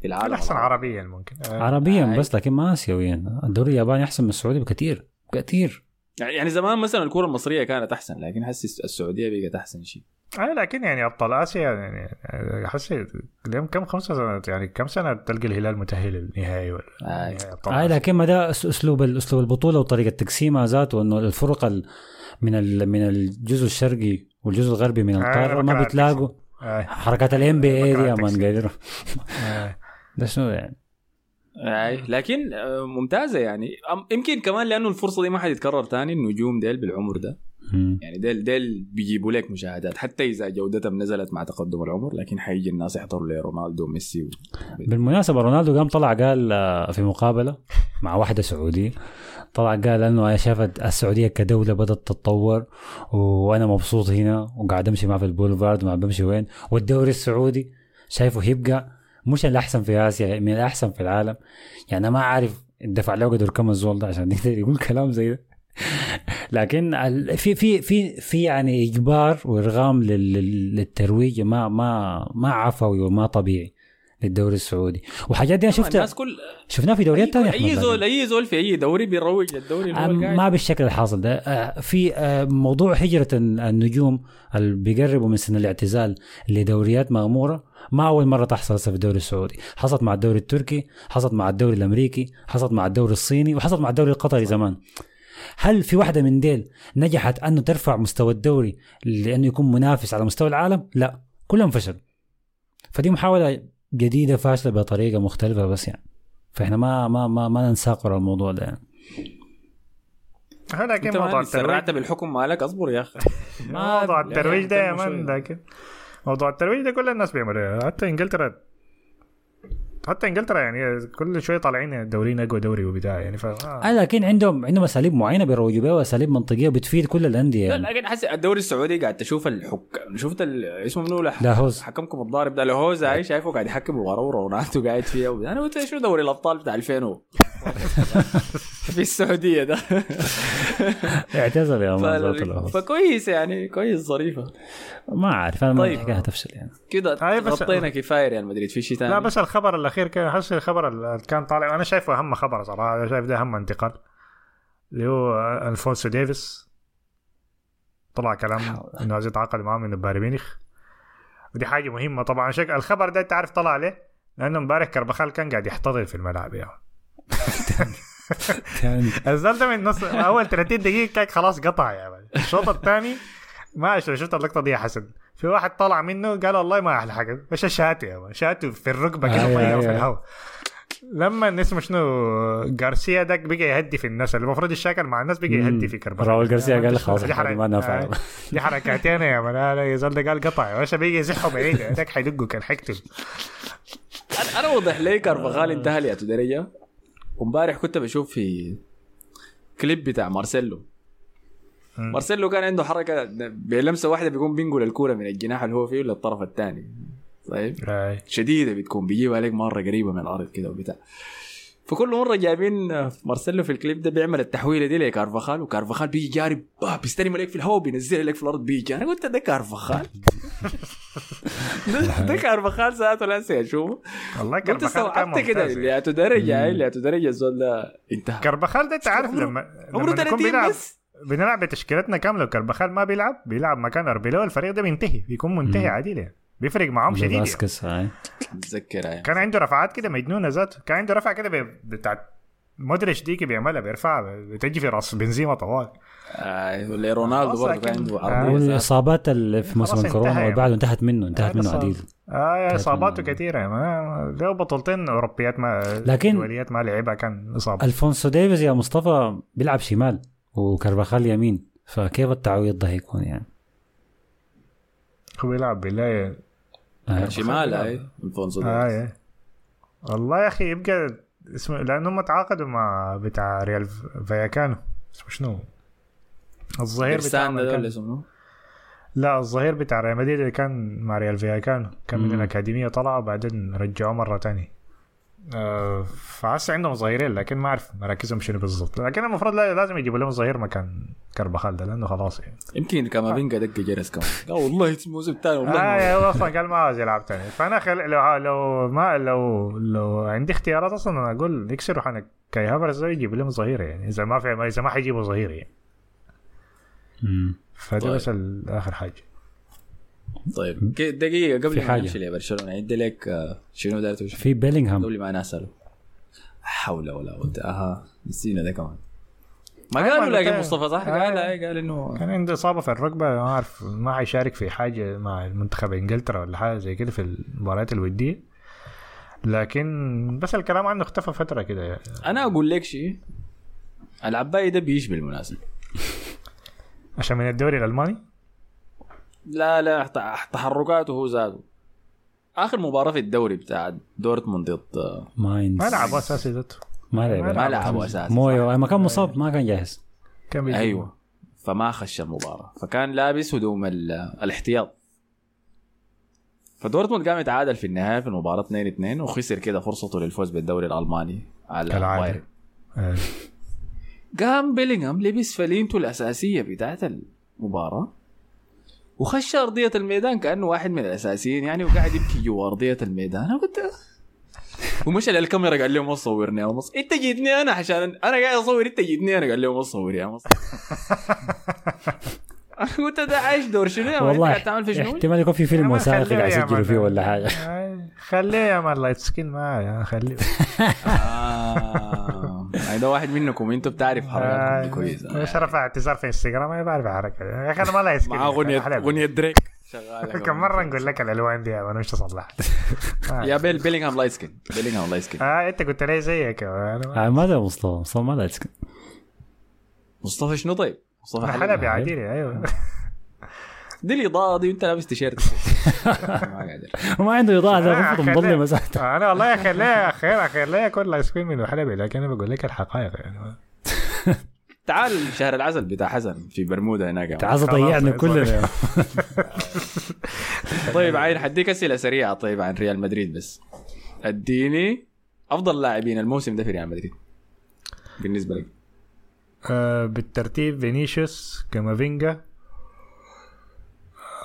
في العالم الأحسن. عربيا ممكن آه. عربيا آه. بس لكن ما اسيويا الدوري الياباني أحسن من السعودي بكثير كثير يعني يعني زمان مثلا الكورة المصرية كانت أحسن لكن حسي السعودية بقت أحسن شيء آه لكن يعني أبطال آسيا يعني آه، حسيت اليوم كم خمسة سنوات يعني كم سنة تلقى الهلال متأهل للنهائي ولا آه. آه. لكن ما ده أسلوب أسلوب البطولة وطريقة تقسيمها ذاته انه الفرق ال- من ال- من الجزء الشرقي والجزء الغربي من القارة ما بكره بتلاقوا آه. حركات ال NBA دي يا man آه. ده شنو يعني اي لكن آه، ممتازة يعني يمكن كمان لأنه الفرصة دي ما حتتكرر تاني النجوم ديل بالعمر ده. يعني ديل ديل بيجيبوا لك مشاهدات. حتى إذا جودتهم نزلت مع تقدم العمر لكن حيجي الناس يحضروا لرونالدو وميسي و... بالمناسبة رونالدو قام طلع قال آه، في مقابلة مع واحدة سعودية طلع قال إنه أنا شافت السعودية كدولة بدأت تتطور وأنا مبسوط هنا وقاعد أمشي معاه في البولفارد وما بمشي وين. والدوري السعودي شايفه يبقى مش الأحسن في آسيا من الأحسن في العالم. يعني أنا ما عارف دفع له قدر كم الزول ده عشان يقدر يقول كلام زي ده. لكن في في في في يعني إجبار وإرغام لل- لل- للترويج ما ما ما عفوي وما طبيعي للدوري السعودي. وحاجات دي أنا شفتها الناس كل شفناها في دوريات ثانية أي زول أي زول في أي دوري بيروج للدوري. ما بالشكل الحاصل ده. آه، في آه، موضوع هجرة النجوم اللي بيقربوا من سن الاعتزال لدوريات مغمورة ما أول مرة تحصل في الدوري السعودي. حصلت مع الدوري التركي حصلت مع الدوري الأمريكي حصلت مع الدوري الصيني وحصلت مع الدوري القطري زمان. هل في واحدة من ديل نجحت أنه ترفع مستوى الدوري لأنه يكون منافس على مستوى العالم؟ لا كلهم فشل فدي محاولة جديدة فاشلة بطريقة مختلفة بس يعني. فإحنا ما ما ما, ما ننساق ورا الموضوع ده يعني. لكن أنت موضوع ما الترويج. سرعت بالحكم مالك أصبر يا أخي. موضوع الترويج ده يا man. لكن موضوع الترويج ده كل الناس بيعملوه. حتى إنجلترا حتى إنجلترا يعني كل شوية طالعين الدوريين اقوى دوري وبتاع يعني ف آه. آه لكن عندهم عندهم أساليب معينة بيروجوا بها وأساليب منطقية بتفيد كل الأندية لا يعني. لكن حسي الدوري السعودي قاعد تشوف الحك شفت ال... اسمه منو. لاهوز. حكمكم الضارب ده لاهوز هاي شايفه قاعد يحكم ورا ورونالدو قاعد فيها. أنا قلت شو دوري الأبطال بتاع 2000 و... في السعودية ده اعتذر يا. man. فكويس يعني كويس ظريفة ما أعرف أنا ما طيب. الحكاية هتفشل يعني كده غطينا كفاية ريال مدريد في شيء ثاني لا بس الخبر الأخير كان حس الخبر اللي كان طالع. أنا شايفه أهم خبر صراحة. أنا شايف ده أهم انتقال. اللي هو ألفونسو ديفيس. طلع كلام إنه عايز يتعاقد معاه من بايرن ميونخ. ودي حاجة مهمة طبعا. شك الخبر ده انت عارف طلع ليه؟ لأنه امبارح كربخال كان قاعد يحتضن في الملعب يعني يعني ده من نص أول 30 دقيقة كان خلاص قطع man الشوط الثاني ما شفت اللقطه دي يا حسن. في واحد طلع منه قال والله ما أحلى حاجة. مش شاته يا man شاته في الركبة كده طيحه في. الهواء لما اسمه شنو جارسيا ده بقى يهدي في الناس. اللي المفروض الشاكل مع الناس بقى يهدي في كربلاء. راول جارسيا قال خلاص دي حركة- ما نافع آه، دي حركاتين يا مان لا لا يزال ده قال قطع. يا باشا بيجي يزحه بعيد. هذاك حيدقه كان حيقتل. أنا أنا واضح لي كارفاخال انتهى لياتو درجه وامبارح كنت بشوف في كليب بتاع مارسيلو. مارسيلو كان عنده حركة بلمسة واحدة بيقوم بينقل الكورة من الجناح اللي هو فيه للطرف الثاني. طيب. شديدة بتكون بيجيبها لك مرة قريبة من الأرض كده وبتاع. فكل مرة جايبين مارسيلو في الكليب ده بيعمل التحويله دي لكارفاخال وكارفاخال بيجي جاري بيستلم عليك في الهواء بينزلها لك في الأرض بيجي. أنا قلت ده كارفاخال. ده, كارفاخال ذاته لا أشوفه. والله كان استوعبت كده اللي درجه اللي درجه الزول ده انتهى. كربخال ده انت عارف لما عمره لما نكون 30 بيلعب بس. بنلعب بتشكيلتنا كاملة وكربخال ما بيلعب بيلعب مكان اربيلو الفريق ده بينتهي بيكون منتهي. عادي يعني بيفرق معاهم شديد يعني. فاسكس هاي متذكر يعني. كان عنده رفعات كده مجنونة ذاته كان عنده رفعه كده بي- بتاعت مودريتش ديكي بيعملها بيرفعها بتجي في راس بنزيما طوال آه رونالدو برضه كان عنده آه. عرضيه ذات. والاصابات اللي في موسم الكورونا يعني. بعده انتهت منه انتهت منه. عديد آه إصاباته كثيره ما له بطولتين أوروبيات ما لكن- دوليات ما لعبها كان إصابة ألفونسو ديفيز يا مصطفى بيلعب شمال وكارفخال يمين فكيف التعويض ده هيكون يعني هو بيلعب بالله آه. شمال هاي الفونسو آه ديفيز. إيه. والله يا أخي يبقى اسمه لانهم تعاقدوا مع بتاع رايو فاليكانو اسمه شنو؟ الظهير بتاع اسمه لا الظهير بتاع ريال مدريد اللي كان مع رايو فاليكانو كان من مم. الأكاديمية طلع وبعدين رجعوه مرة تانية آه فهسه عندهم ظهيرين لكن ما أعرف مراكزهم شنو بالضبط. لكن المفروض لا- لازم يجيبوا لهم ظهير مكان كربخال ده لأنه خلاص يعني. يمكن كامافينجا دق جرس كمان. لا والله الموسم الثاني والله آه هو أصلا قال ما عاوز يلعب تاني. فأنا خل... لو لو ما لو لو عندي اختيارات أصلا أنا أقول يكسروا حنك كاي هافرز يجيب لهم ظهير يعني إذا ما في إذا ما حيجيبوا ظهير يعني. فدي طيب. بس آخر حاجة. طيب دقيقة قبل ما حاجة. نمشي لبرشلونة عندي لك آه، شنو دارت وش في بيلينغهام قبل ما نسأله حول ولا قوة أها نسينا ده كمان ما قالوا لكن فاهم. مصطفى صح؟ آه. قال قال انه كان عنده إصابة في الركبة ما أعرف ما حيشارك في حاجة مع المنتخب إنجلترا ولا حاجة زي كده في المباريات الودية لكن بس الكلام عنه اختفى فترة كده يعني. أنا أقول لك شيء العباية ده بيش بالمناسبة عشان من الدوري الألماني لا لا تحركاته هو ذاته. آخر مباراة في الدوري بتاع دورتموند ضد ماينز ما لعب أساسي ذاته. ما لعب ما لعبوا أساسا مويو ما كان مصاب ما كان جاهز. كان بيجي. أيوه. فما خش المباراة. فكان لابس هدوم ال- الاحتياط. فدورتموند قام يتعادل في النهاية في المباراة 2 2 وخسر كده فرصته للفوز بالدوري الألماني على كالعادة. بايرن آه. قام بيلينغهام لبس فنيلته الأساسية بتاعت المباراة. وخش أرضية الميدان كأنه واحد من الأساسيين يعني وقاعد يبكي جوا أرضية الميدان. أنا قلت ومشى للكاميرا قال لهم ما تصورني يا مصر إنت جيتني أنا عشان أنا قاعد أصور إنت جيتني أنا. قال لهم ما تصور يا مصر أنا قلت ده عايش دور شنو والله قاعد تعمل في شنو؟ احتمال يكون في فيلم وثائقي قاعد يسجلوا. فيه ولا حاجة آه. خليه يا man light skin معايا خليه آه. يعني ده واحد منكم أنتوا بتعرف حركاتكم دي كويس مش رفع اعتذار في انستغرام ما بعرف حركة يا أخي أنا ما light skin اغنيه. أغنية دريك شغالة كم مرة نقول لك الألوان دي man مش تصلح يا بيل بيلينغهام light skin بيلينغهام light skin آه أنت قلت لي زيك أنا ما- آه، ما ده مصطفى مصطفى ما ده يسكن. مصطفى شنو طيب؟ مصطفى أنا حلبي عادي أيوه. دي الاضاءه دي وانت لابس تيشيرت. ما قادر. وما عنده إضاءة ده المفروض آه، أنا والله خليها خير خليها كل light skin من حلبي لكن أنا بقول لك الحقائق يعني. تعال شهر العسل بتاع حسن في برمودا هناك. تضيعنا خلاص. كلنا. طيب عين حديك أسئلة سريعة طيب عن ريال مدريد بس. اديني أفضل لاعبين الموسم ده في ريال مدريد. بالنسبة لك. آه بالترتيب فينيسيوس كامافينجا.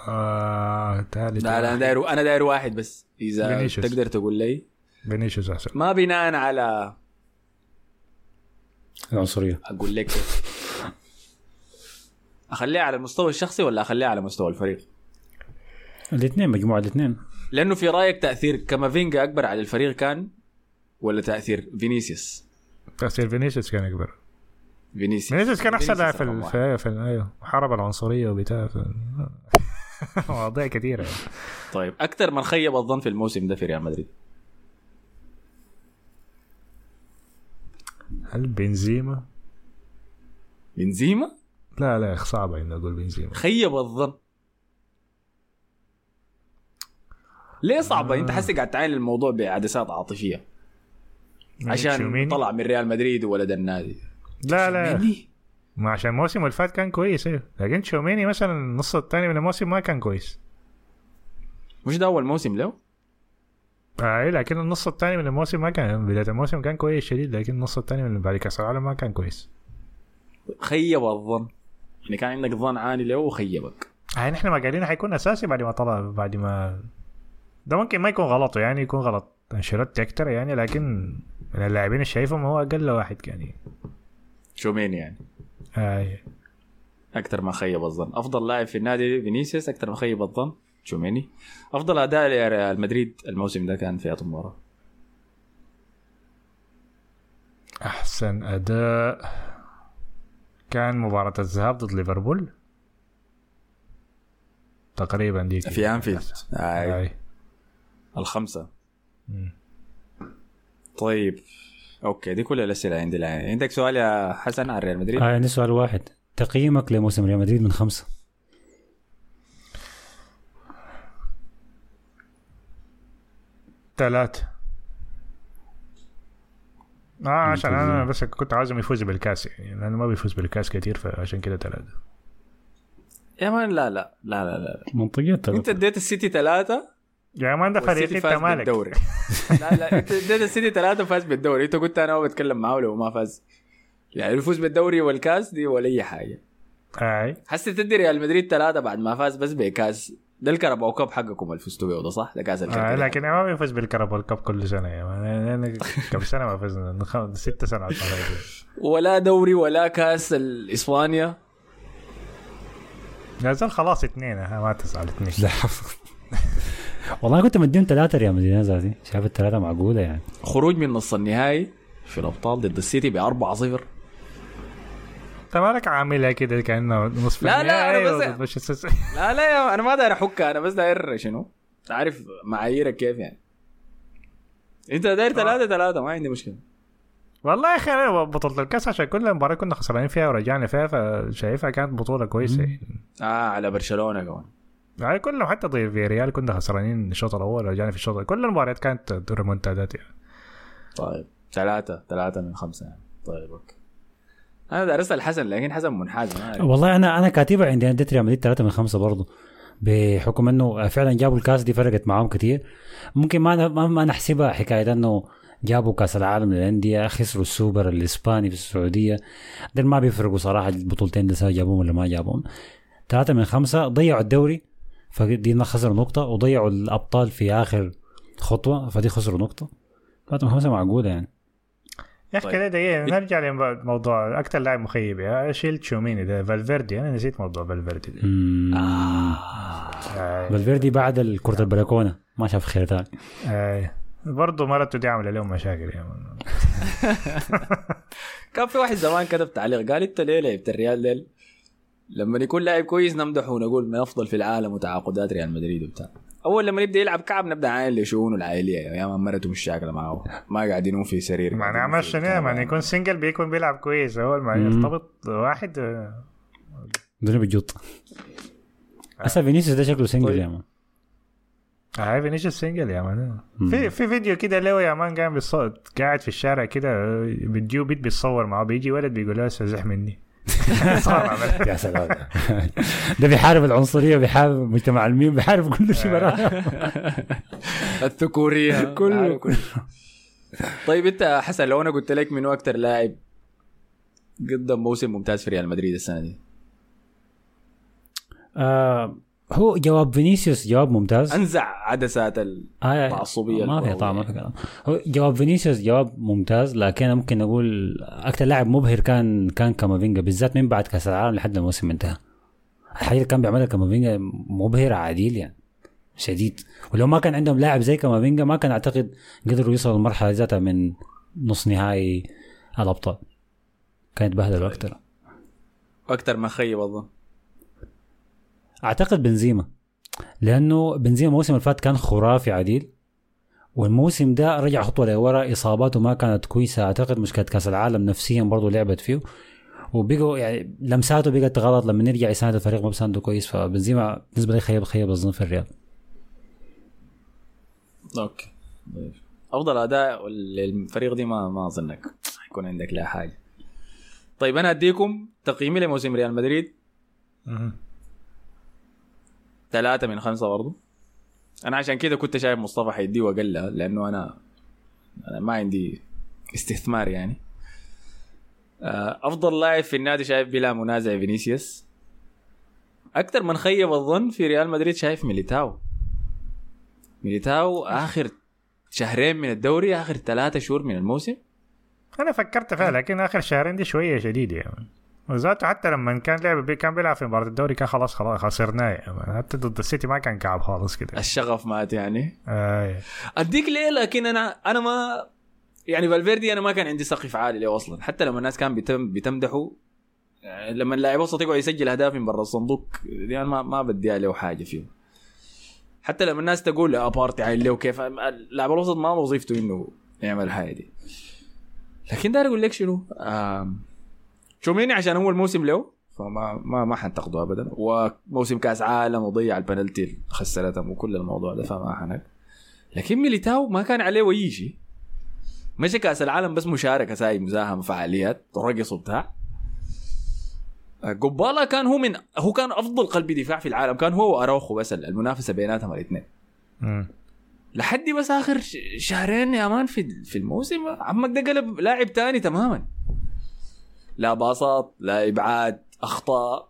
آه ثالث لا لا أنا داير أنا داير واحد بس. إذا فينيسيوس. تقدر تقول لي. فينيسيوس أحسن. ما بناء على العنصرية. أقول لك. اخليها على المستوى الشخصي ولا اخليها على مستوى الفريق؟ الاثنين مجموعة الاثنين. لأنه في رأيك تأثير كامافينجا أكبر على الفريق كان ولا تأثير فينيسيوس؟ تأثير فينيسيوس كان أكبر. فينيسيوس فينيسيوس كان أحسن لاعب في. في, في أيوه حارب العنصرية وبتاع في مواضيع كثيره يعني. طيب أكثر من خيب الظن في الموسم ده في ريال مدريد هل بنزيما؟ بنزيما لا لا صعبه إني أقول بنزيما خيب الظن ليه صعبة؟ أنت حاسس قاعد تعاين الموضوع بعدسات عاطفية عشان؟ طلع من ريال مدريد وولد النادي لا لا؟ ما عشان الموسم اللي فات كان كويس أيوه. لكن تشوميني مثلا النص الثاني من الموسم ما كان كويس. مش ده أول موسم له؟ آه إيه، لكن النص الثاني من الموسم ما كان بداية الموسم كان كويس شديد لكن النص الثاني من بعد كأس العالم ما كان كويس. خيب الظن. يعني كان عندك ظن عالي له وخيبك. يعني إحنا ما قايلين حيكون أساسي بعد ما طلع بعد ما ده ممكن ما يكون غلطه يعني يكون غلط. أنشيلوتي أكتر يعني لكن من اللاعبين اللي شايفهم هو أقل واحد يعني. شومين يعني. آه أكثر ما خيب الظن. أفضل لاعب في النادي فينيسيوس أكثر ما خيب الظن تشوميني أفضل أداء لريال مدريد الموسم ده كان في المباراه أحسن أداء كان مباراة الذهاب ضد ليفربول. تقريبا دي في أنفيلد. آه. آي. الخمسة. مم. طيب. okay دي كل الأسئلة عندي الآن. عندك سؤال يا حسن عن ريال مدريد؟ آه عندي سؤال واحد. تقييمك لموسم ريال مدريد من خمسة؟ ثلاثة. آه عشان أنا بس كنت عاوزهم يفوزوا بالكاس يعني لأنه ما بيفوز بالكاس كثير فعشان كده ثلاثة. يا man لا لا لا لا, لا. منطقية أنت ترى اديت السيتي ثلاثة؟ ده فريق والسيتي أنت فاز مالك؟ بالدوري. لا لا أنت اديت السيتي ثلاثة فاز بالدوري. أنت قلت أنا ما بتكلم معاه لو ما فاز. يعني الفوز بالدوري والكاس دي ولا أي حاجة. أي. حسي تدي ريال مدريد ثلاثة بعد ما فاز بس بكاس. ده ال Carabao Cup حقكم اللي فزتوا بيه ده صح؟ ده كاس آه الكركديه لكن ما بيفوز بال Carabao Cup كل أنا- أنا كم سنة ما فزنا؟ ست سنوات ما ولا دوري ولا كاس الإسبانيا. يا زول خلاص اثنين ما تزعل اثنين. لا. والله كنت مديهم ثلاثة ريال مدريد ذاتي. شايف الثلاثة معقولة يعني. خروج من نص النهائي في الأبطال ضد السيتي ب 4 0 انت مالك عاملها كده كأنه نصف لا، لا، أنا النهائي بس- لا لا يا أنا ما داير أحكها. أنا بس داير شنو؟ عارف معاييرك كيف يعني. أنت داير ثلاثة ثلاثة ما عندي مشكلة. والله يا أخي أنا بطولة الكأس عشان كل مباراة كنا خسرانين فيها ورجعنا فيها فشايفها كانت بطولة كويسة. يعني. آه على برشلونة كمان. يعني كلهم حتى ضد في ريال كنا خسرانين الشوط الأول ورجعنا في الشوط كل المباريات كانت ريمونتادات يعني. طيب ثلاثة ثلاثة من خمسة يعني. طيب okay. أنا داير اسال حسن لكن حسن منحاز. والله أنا أنا كاتبها عندي أنا اديت ريال مدريد ثلاثة من خمسة برضه بحكم إنه فعلا جابوا الكاس دي فرقت معاهم كتير. ممكن ما ما, نحسبها حكاية إنه جابوا كاس العالم للأندية خسروا السوبر الإسباني في السعودية. دول ما بيفرقوا صراحة البطولتين سواء جابوهم ولا ما جابوهم. ثلاثة من خمسة ضيعوا الدوري. فدي خسروا نقطة وضيعوا الأبطال في آخر خطوة فدي خسروا نقطة. من خمسة معقولة يعني. يا أخي طيب. كده دقيقة نرجع لموضوع أكثر لاعب مخيب. يا شيل تشوميني ده فالفيردي. أنا نسيت موضوع فالفيردي ده. مم. آه. فالفيردي بعد الكرة البلكونة. ما شاف خير ثاني آه. برضه مرته دي عامله لهم مشاكل. كان في واحد زمان كتب تعليق قال انت ليه لعبت الريال ديل لما يكون لاعب كويس نمدحه ونقول من أفضل في العالم وتعاقدات ريال مدريد وبتاع. أول لما يبدأ يلعب كعب نبدأ عاين لشؤونه العائليه يا man مرته مش شاكلة معاه ما قاعدين ينوم في سرير. ما قاعدين نعمل في شنو؟ كنبة. ما يكون single بيكون بيلعب كويس. أول ما. يرتبط واحد آه، دول بجوط هسه فينيسيوس ده شكله single طيب. يا man. هاي فينيسيوس single يا man. مم. في في فيديو كده له يا man قاعد بالصوت قاعد في الشارع كده آه، بتجيو بيت بيتصور معه. بيجي ولد بيقول له استزح مني. يا سلام. ده بيحارب العنصرية بيحارب مجتمع الميم بيحارب كل شيء براه الذكورية. كله. عارف كله طيب انت حسن لو أنا قلت لك منو أكثر لاعب قدم موسم ممتاز في ريال مدريد السنة دي. آه هو جواب فينيسيوس جواب ممتاز. أنزع عدسات ال... آه العصبية ما في. طعم ما في كلام. هو جواب فينيسيوس جواب ممتاز لكن أنا ممكن أقول أكثر لاعب مبهر كان كان كامافينجا بالذات من بعد كأس العالم لحد الموسم انتهى. الحاجة اللي كان بيعملها كامافينجا مبهره عديل يعني شديد. ولو ما كان عندهم لاعب زي كامافينجا ما كان أعتقد قدروا يوصلوا المرحله ذاتها من نص نهائي الأبطال. كانت بهدلوا أكثر أكثر ما خيب اظن أعتقد بنزيما. لأنه بنزيما الموسم اللي فات كان خرافي عديل والموسم ده رجع خطوة لورا إصاباته ما كانت كويسة. أعتقد مشكله كأس العالم نفسيا برضه لعبت فيه. وبقوا يعني لمساته بقت غلط. لما يرجع يساند الفريق ما بيسانده كويس فبنزيما بالنسبة لي خيب خيب الظن في الريال. okay. أفضل أداء للفريق دي ما ما أظنك يكون عندك لا حاجة. طيب أنا أديكم تقييمي لموسم ريال مدريد. ثلاثة من خمسة برضو. أنا عشان كده كنت شايف مصطفى حيديه وأقلها لأنه أنا أنا ما عندي استثمار يعني. آه، أفضل لاعب في النادي شايف بلا منازع فينيسيوس. أكثر من خيب الظن في ريال مدريد شايف ميليتاو. ميليتاو آخر شهرين من الدوري آخر ثلاثة شهور من الموسم. أنا فكرت فيها لكن آخر شهرين دي شوية شديدة يا man وذاته حتى لما كان لعب بي كان بيلعب في مباراة الدوري كان خلاص خلاص خسرناه. حتى ضد السيتي ما كان كعب خالص كده. الشغف مات يعني. آه. أديك ليه؟ لكن أنا أنا ما يعني فالفيردي أنا ما كان عندي سقف عالي له أصلا. حتى لما الناس كان بتم بتمدحه يعني لما اللاعب وسط يقعد يسجل اهداف من برا الصندوق دي أنا ما ما بدي له حاجة فيه حتى لما الناس تقول لا بارتي عايل له كيف اللاعب الوسط ما وظيفته إنه يعمل الحاجة دي. لكن داير أقول لك شنو؟ آم، تشوميني عشان هو الموسم له فما ما ما حنتقده ابدا. وموسم كأس عالم وضيع البنالتي خسرتهم وكل الموضوع ده فما حنك. لكن ميليتاو ما كان عليه اي شيء. مشى كأس العالم بس مشاركة ساي مساهمة فعاليات رقص وبتاع قبالا كان هو من هو كان أفضل قلب دفاع في العالم. كان هو وأراوخو بس المنافسة بيناتهم الاثنين. لحد بس آخر ش- شهرين يا man في في الموسم عمك ده قلب لاعب تاني تماما. لا باصات لا إبعاد أخطاء.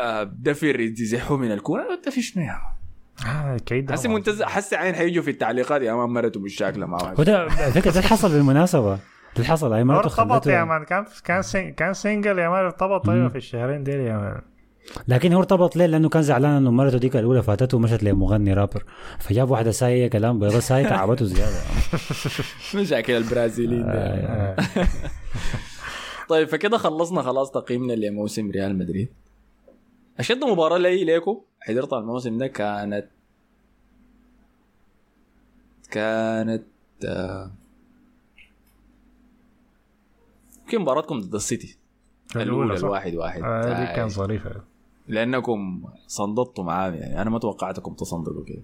آه، دفر يزحوا من الكورة. انت في شنو يا؟ آه كيد حسي منتزه حسي عين حيجوا في التعليقات. يا man مرته مش شاكله مع واحد. وده على فكرة ده اللي حصل بالمناسبه ده اللي حصل. هي هو مرته ارتبط يا man. كان كان سين كان single يا man. ارتبط أيوه في الشهرين ديل يا man. لكن هو ارتبط ليه؟ لأنه كان زعلان إنه مرته ديك الأولى فاتته ومشت لمغني رابر. فجاب واحدة سايه كلام. بيضاء سايه تعبته زيادة. مشاكل البرازيليين. ده. آه. طيب فكده خلصنا خلاص تقييمنا لموسم ريال مدريد. أشد مباراة لي ليكم حضرتها الموسم ده كانت كانت آه، يمكن مباراتكم ضد السيتي. الأولى؟ الواحد واحد. آه، دي آه، كان ظريفة. لأنكم صندطوا معاه يعني أنا ما توقعتكم تصندقوا كده.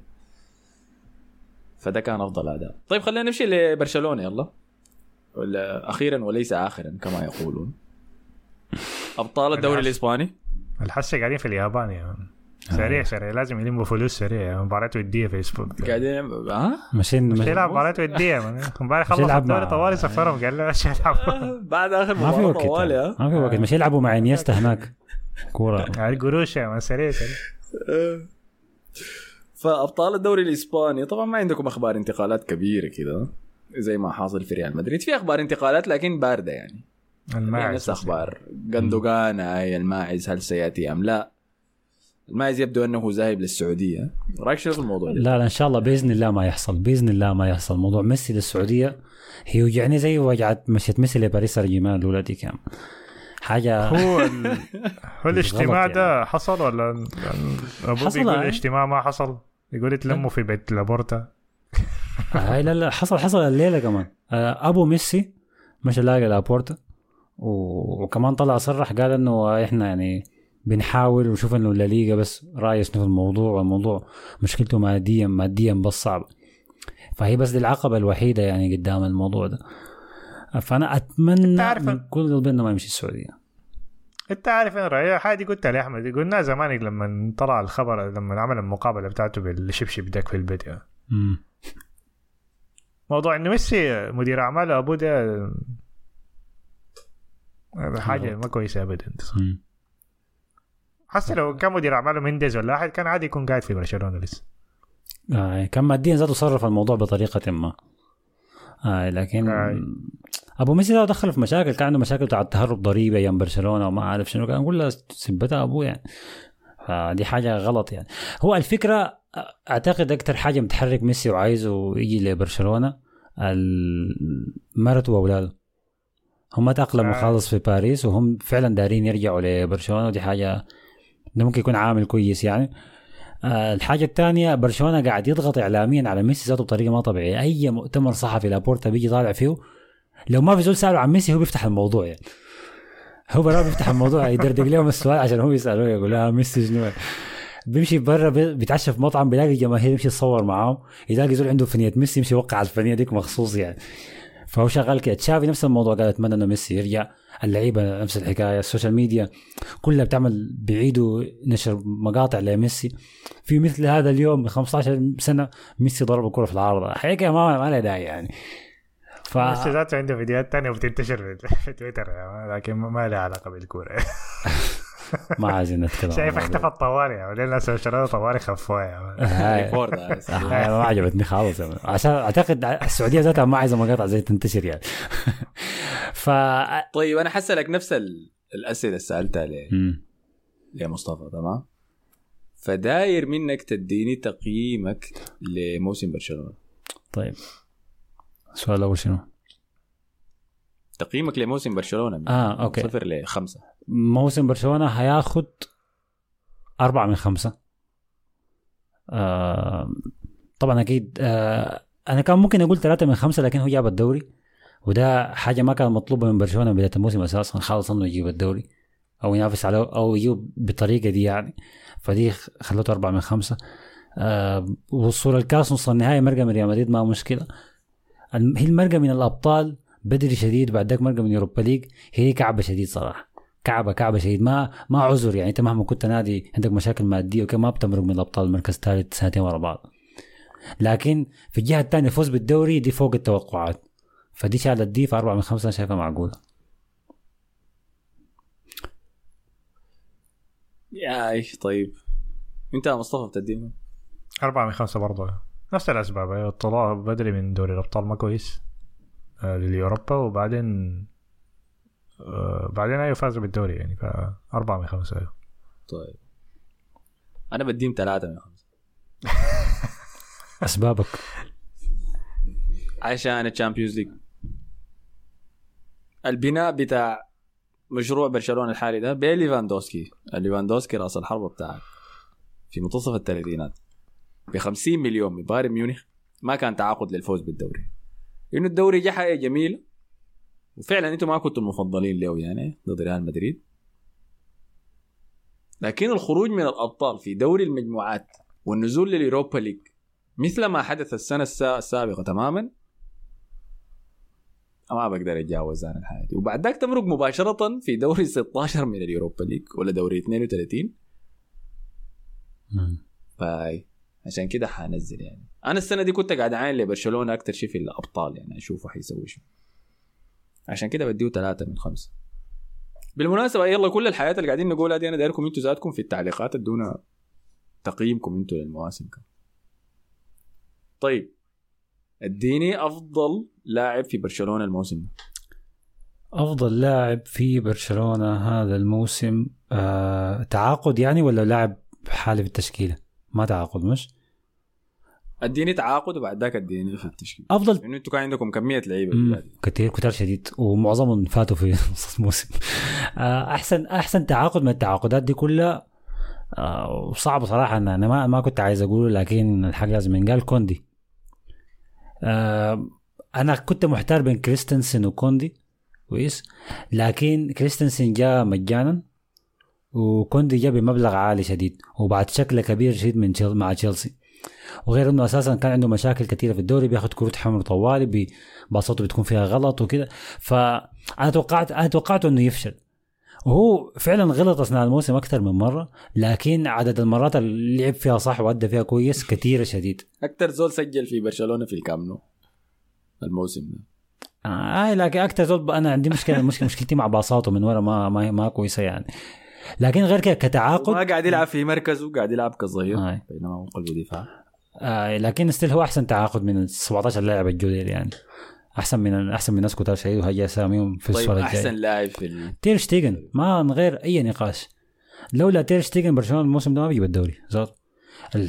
فده كان أفضل أداء. طيب خلينا نمشي لبرشلونة يلا. أخيرا وليس اخرا كما يقولون. أبطال الدوري الإسباني؟ الحسه قاعدين في اليابان يا مان سريع سريع لازم يلموا فلوس سريع. مباريات ودية في أسبوع قاعدين ها ماشيين مش يلعب مباريات ودية امبارح خلص الدوري طوالي سفرهم قال له مش يلعب بعد آخر ما في مباراة وقت. طوالي ها ما في وقت. مش يلعبوا مع إنيستا هناك. كورة. يعني القروش سريع سريع. فأبطال الدوري الإسباني طبعا ما عندكم أخبار انتقالات كبيرة كده. زي ما حاصل في ريال مدريد. في أخبار انتقالات لكن باردة يعني. يعني الماعز نفس أخبار. جندوجان هاي الماعز هل سيأتي أم لا؟ الماعز يبدو أنه ذاهب للسعودية. رأيك شنو في الموضوع ده؟ لا لا إن شاء الله بإذن الله ما يحصل. بإذن الله ما يحصل. موضوع ميسي للسعودية هي وجعني زي وجعت مشيت ميسي لباريس سان جيرمان الأولى دي كان حاجة هو ال... هو الاجتماع ده حصل ولا ابوه حصل، بيقول آه. الاجتماع ما حصل؟ يقول يتلموا في بيت لابورتا. هاي لا لا حصل حصل الليلة كمان. آه، أبو ميسي مشى لاقى لابورتا وكمان طلع صرح قال إنه إحنا يعني بنحاول ونشوف إنه الليغا بس رأي شنو في الموضوع والموضوع مشكلته ماديا ماديا بس صعب. فهي بس دي العقبة الوحيدة يعني قدام الموضوع ده. فأنا أتمنى تعرف- من كل قلبي إنه ما يمشي السعودية. أنت عارف أنا رأيي؟ حاجة قلتها لاحمد قلنا زمان لما طلع الخبر لما عمل المقابلة بتاعته بالشبشب داك في. مم. موضوع إنه ميسي مدير اعمال ابوه ده حاجة ما كويسة ابدا. حتى لو كان مدير أعماله مينديز ولا أحد كان عادي يكون قاعد في برشلونة لسه. آه كان ماديا ذاته صرف الموضوع بطريقة ما. آه لكن آه. أبو ميسي ده دخل في مشاكل كان عنده مشاكل بتاع تهرب ضريبة أيام برشلونة وما عارف شنو كان له سبتها أبوه يعني. فدي حاجة غلط يعني. هو الفكرة أعتقد أكثر حاجة متحرك ميسي وعايزه يجي لبرشلونة مرته وأولاده. هم تأقلموا آه. خالص في باريس وهم فعلا دارين يرجعوا لبرشلونة ودي حاجة ده ممكن يكون عامل كويس يعني. آه، الحاجة الثانية برشلونة قاعد يضغط إعلاميا على ميسي ذاته بطريقة ما طبيعية. أي مؤتمر صحفي لابورتا بيجي طالع فيه لو ما في زول سأله عن ميسي هو بيفتح الموضوع يعني. هو بيفتح الموضوع يدردق لهم السؤال عشان هو يسألوه يقول لا ميسي شنو؟ بيمشي برا بي- بيتعشى في مطعم بيلاقي جماهير يمشي يتصور معاه يلاقي زول عنده فنيلة ميسي يمشي يوقع على الفنيلة ديك مخصوص يعني. فهو شغال كده. تشافي نفس الموضوع قال أتمنى إنه ميسي يرجع. اللعيبة نفس الحكاية. ال social media كلها بتعمل بيعيدوا نشر مقاطع لميسي. في مثل هذا اليوم من 15 سنة ميسي ضرب الكرة في العارضة. حقيقه ما ما لها داعي يعني. ف ميسي ذاته عنده فيديوهات تانية وبتنتشر في- تويتر لكن ما لها علاقة بالكورة. ما عايزين نتكلم شايف الطوارئ يعني الناس شروا طوارئ خفوها يعني. هاي. ما عجبتني خالص. عشان أعتقد السعودية ذاتها ما عايزة مقاطع زي تنتشر يعني ف طيب أنا حسألك نفس ال- الأسئلة اللي سألتها ل- مم. لمصطفى تمام فداير منك تديني تقييمك لموسم برشلونة طيب السؤال الأول شنو؟ تقييمك لموسم برشلونة من آه أوكي صفر لخمسة موسم برشلونة هياخد أربعة من خمسة. آه طبعا أكيد آه أنا كان ممكن أقول ثلاثة من خمسة لكن هو جاب الدوري وده حاجة ما كانت مطلوبة من برشلونة بداية الموسم أساسا خالص إنه يجيب الدوري أو ينافس على أو يجيب بالطريقة دي يعني. فدي خلته أربعة من خمسة. آه وصول الكاس نص النهائي مرقة من ريال مدريد ما مشكلة. هي المرقة من الأبطال بدري شديد بعد ذاك مرقة من يوروبا ليج هي كعبة شديد صراحة. كعبة كعبة شديد. ما ما عذر يعني. أنت مهما كنت نادي عندك مشاكل مادية وكذا ما بتمرق من الأبطال المركز الثالث سنتين ورا بعض. لكن في الجهة الثانية فوز بالدوري دي فوق التوقعات. فدي شالت دي في أربعة من خمسة أنا شايفها معقولة. يا إيش طيب. أنت يا مصطفى بتديهم أربعة من خمسة برضه نفس الأسباب. الطلوع بدري من دوري الأبطال ما كويس. آه لليوروبا وبعدين بعدين أيوة فاز بالدوري يعني فأربعة من خمسة أيوة. طيب. أنا بديهم ثلاثة من خمسة. أسبابك. عشان الشامبيونز ليج. البناء بتاع مشروع برشلونة الحالي ده بليفاندوسكي ليفاندوسكي. رأس الحربة بتاعك. في منتصف الثلاثينات. ب 50 مليون من بايرن ميونخ ما كان تعاقد للفوز بالدوري. إنه الدوري جه حاجة جميلة. وفعلا أنتم ما كنتم المفضلين له يعني ضد ريال مدريد. لكن الخروج من الأبطال في دوري المجموعات والنزول لليوروبا ليج مثل ما حدث السنة السا- السابقة تماما ما بقدر أتجاوز أنا الحاجة دي. وبعد ذاك تمرق مباشرة في دوري 16 من اليوروبا ليج ولا دوري 32 مم. فأي عشان كده حنزل يعني. أنا السنة دي كنت قاعد أعاين لبرشلونة أكثر شيء في الأبطال يعني أشوفه حيسوي شو عشان كده بديه ثلاثة من خمسة. بالمناسبة يلا كل الحياة اللي قاعدين نقولها دي أنا دايركم أنتوا ذاتكم في التعليقات ادونا تقييمكم أنتوا للمواسم كم. طيب اديني أفضل لاعب في برشلونة الموسم ده. أفضل لاعب في برشلونة هذا الموسم آه تعاقد يعني ولا لاعب حالي في التشكيلة؟ ما تعاقد مش؟ أديني تعاقد وبعد ذاك أديني في التشكيل أفضل. لأنه أنتوا كان عندكم كمية لعيبة مم، زيادة. كتير كتير شديد. ومعظمهم فاتوا في نص الموسم. آه، احسن أحسن تعاقد من التعاقدات دي كلها آه، وصعب صراحة. أنا أنا ما ما كنت عايز أقوله لكن الحق لازم ينقال. كوندي. آه، أنا كنت محتار بين كريستنسن وكوندي. كويس. لكن كريستنسن جاء مجانا وكوندي جاء بمبلغ عالي شديد وبعد شكله كبير شديد من مع تشيلسي. وغير إنه أساسا كان عنده مشاكل كثيرة في الدوري بياخد كروت حمر طوالي باصاته بتكون فيها غلط وكده. فانا توقعت أنا توقعت إنه يفشل. وهو فعلا غلط أثناء الموسم أكثر من مرة لكن عدد المرات اللي لعب فيها صح وأدى فيها كويس كثيره شديد. أكثر زول سجل في برشلونة في الكامنو الموسم ده. آه لكن أكثر زول أنا عندي مشكله مشكلتي مع باصاته من ورا ما ما, ما كويسة يعني. لكن غير كده كتعاقد ما قاعد يلعب في مركزه قاعد يلعب كظهير آه. بينما هو قلبه دفاع. آه لكن still هو أحسن تعاقد من ال 17 لاعب الجدد يعني. أحسن من أحسن من ناس كتار شيء وهي اساميهم في طيب الصورة أحسن الجايه لاعب في ال... تير شتيجن ما من غير أي نقاش. لولا تير شتيجن برشلونة الموسم ده ما بيجيب الدوري زاد.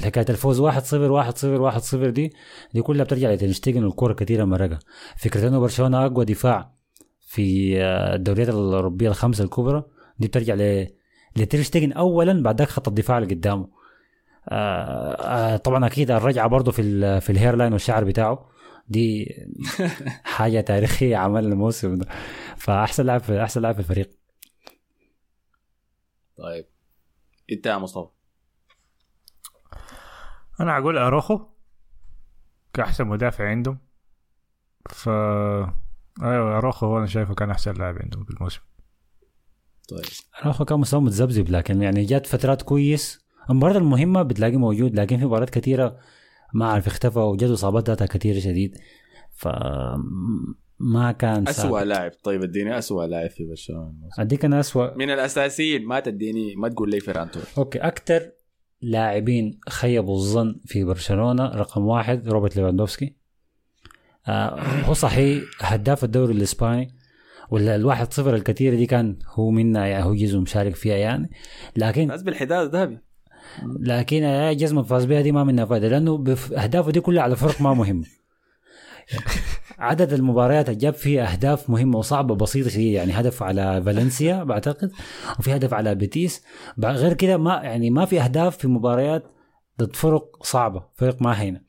حكايه الفوز 1 0 1 0 1 0 دي دي كلها بترجع لتير شتيجن والكورة كثيره مرقها فكرة إنه برشلونة أقوى دفاع في آه، الدوريات الأوروبية الخمسة الكبرى دي بترجع ل لتير شتيجن اولا بعد ذاك خط الدفاع اللي قدامه. طبعا أكيد الرجعة برضه في ال في ال hairline والشعر بتاعه. دي حاجة تاريخية عمل الموسم ده. فأحسن لاعب أحسن لاعب في الفريق. طيب. أنت يا مصطفى. أنا أقول أروخو كأحسن مدافع عندهم. ف أيوه أروخو هو أنا شايفه كان أحسن لاعب عندهم في الموسم. طيب. أروخو كان مستوى متذبذب لكن يعني جات فترات كويس. المباريات المهمة بتلاقيه موجود لكن في مباريات كثيرة ما أعرف اختفى وجات إصابات ذاتها كثير شديد. ف ما كان اسوء. لاعب. طيب اديني اسوء لاعب في برشلونة. أديك أنا اسوء من الأساسيين. ما تديني ما تقول لي فيران توريس. okay أكثر لاعبين خيبوا الظن في برشلونة رقم واحد روبرت ليفاندوفسكي. آه هو صحيح هداف الدوري الإسباني ولا الواحد صفر الكثيرة دي كان هو منا يعني هو جزء مشارك فيها يعني. لكن فاز بالحذاء الذهبي. لكن جزمة فاز بها دي ما منها فائدة لأنه بف- أهدافه دي كلها على فرق ما مهم. عدد المباريات جاب فيها أهداف مهمة وصعبة بسيطة شديدة يعني هدف على فالنسيا بعتقد وفي هدف على بيتيس. غير كده ما يعني ما في أهداف في مباريات ضد فرق صعبة فرق ما هينة.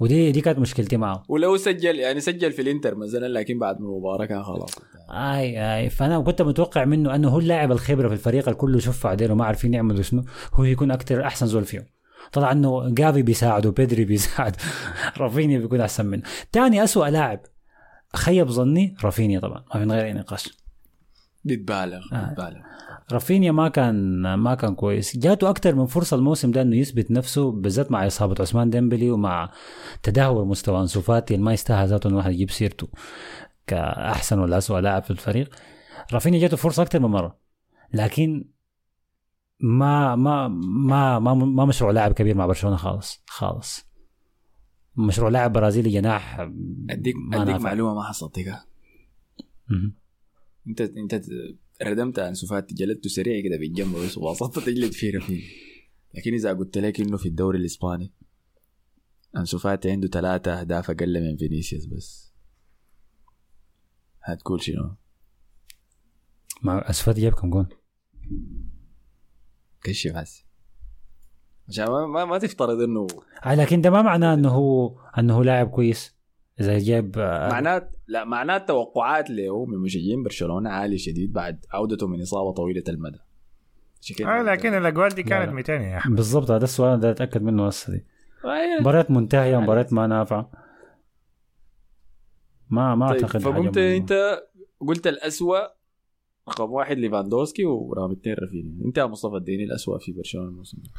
ودي دي كانت مشكلتي معه. ولو سجل يعني سجل في الانتر مثلا لكن بعد من المباراه كان خلاص. اي آي فأنا كنت متوقع منه أنه هو اللاعب الخبرة في الفريق الكل شوف عليه وما عارفين يعملوا شنو. هو يكون أكثر أحسن زول فيهم. طلع إنه جافي بيساعده بيدري بيساعد رافينيا بيكون أحسن منه. ثاني أسوأ لاعب خيب ظني رافينيا طبعا ما من غير أي نقاش. بيتبالغ آه. بيتبالغ. رافينيا ما كان ما كان كويس. جاته أكثر من فرصة الموسم ده إنه يثبت نفسه بالذات مع إصابة عثمان ديمبلي ومع تدهور مستوى أنسو فاتي. اللي ما يستاهل ذاته إنه الواحد يجيب سيرته كأحسن ولا اسوء لاعب في الفريق. رافينيا جاته فرصة أكثر من مرة. لكن ما ما ما ما, ما مشروع لاعب كبير مع برشلونة خالص. خالص. مشروع لاعب برازيلي جناح اديك أديك. معلومة ما حصلتها مهم. انت أنت ردمت انسو فاتي جلدته سريع كده بالجنب بس ووسطت تجلد فيه رفيق لكن إذا قلت لك إنه في الدوري الإسباني انسو فاتي عنده ثلاثة أهداف أقل من فينيسيوس بس. هتقول شنو؟ انسو فاتي جاب كم جون؟ كشف هسه عشان ما, ما, ما تفترض إنه آه، لكن ده ما معناه إنه هو إنه هو لاعب كويس. إذا جاب آه، معنات لا معنات توقعات له من مشجعين برشلونة عالي شديد بعد عودته من إصابة طويلة المدى. كده. آه لكن الأجوال دي كانت لا. 200 يا أحمد. بالضبط هذا السؤال ده أتأكد منه هسه دي. آه، مباراة منتهية مباراة ما نافعة ما ما طيب أعتقد فقمت. أنت قلت الأسوأ رقم واحد ليفاندوسكي ورقم اثنين رافينيا. أنت يا مصطفى اديني الأسوأ في برشلونة الموسم ده.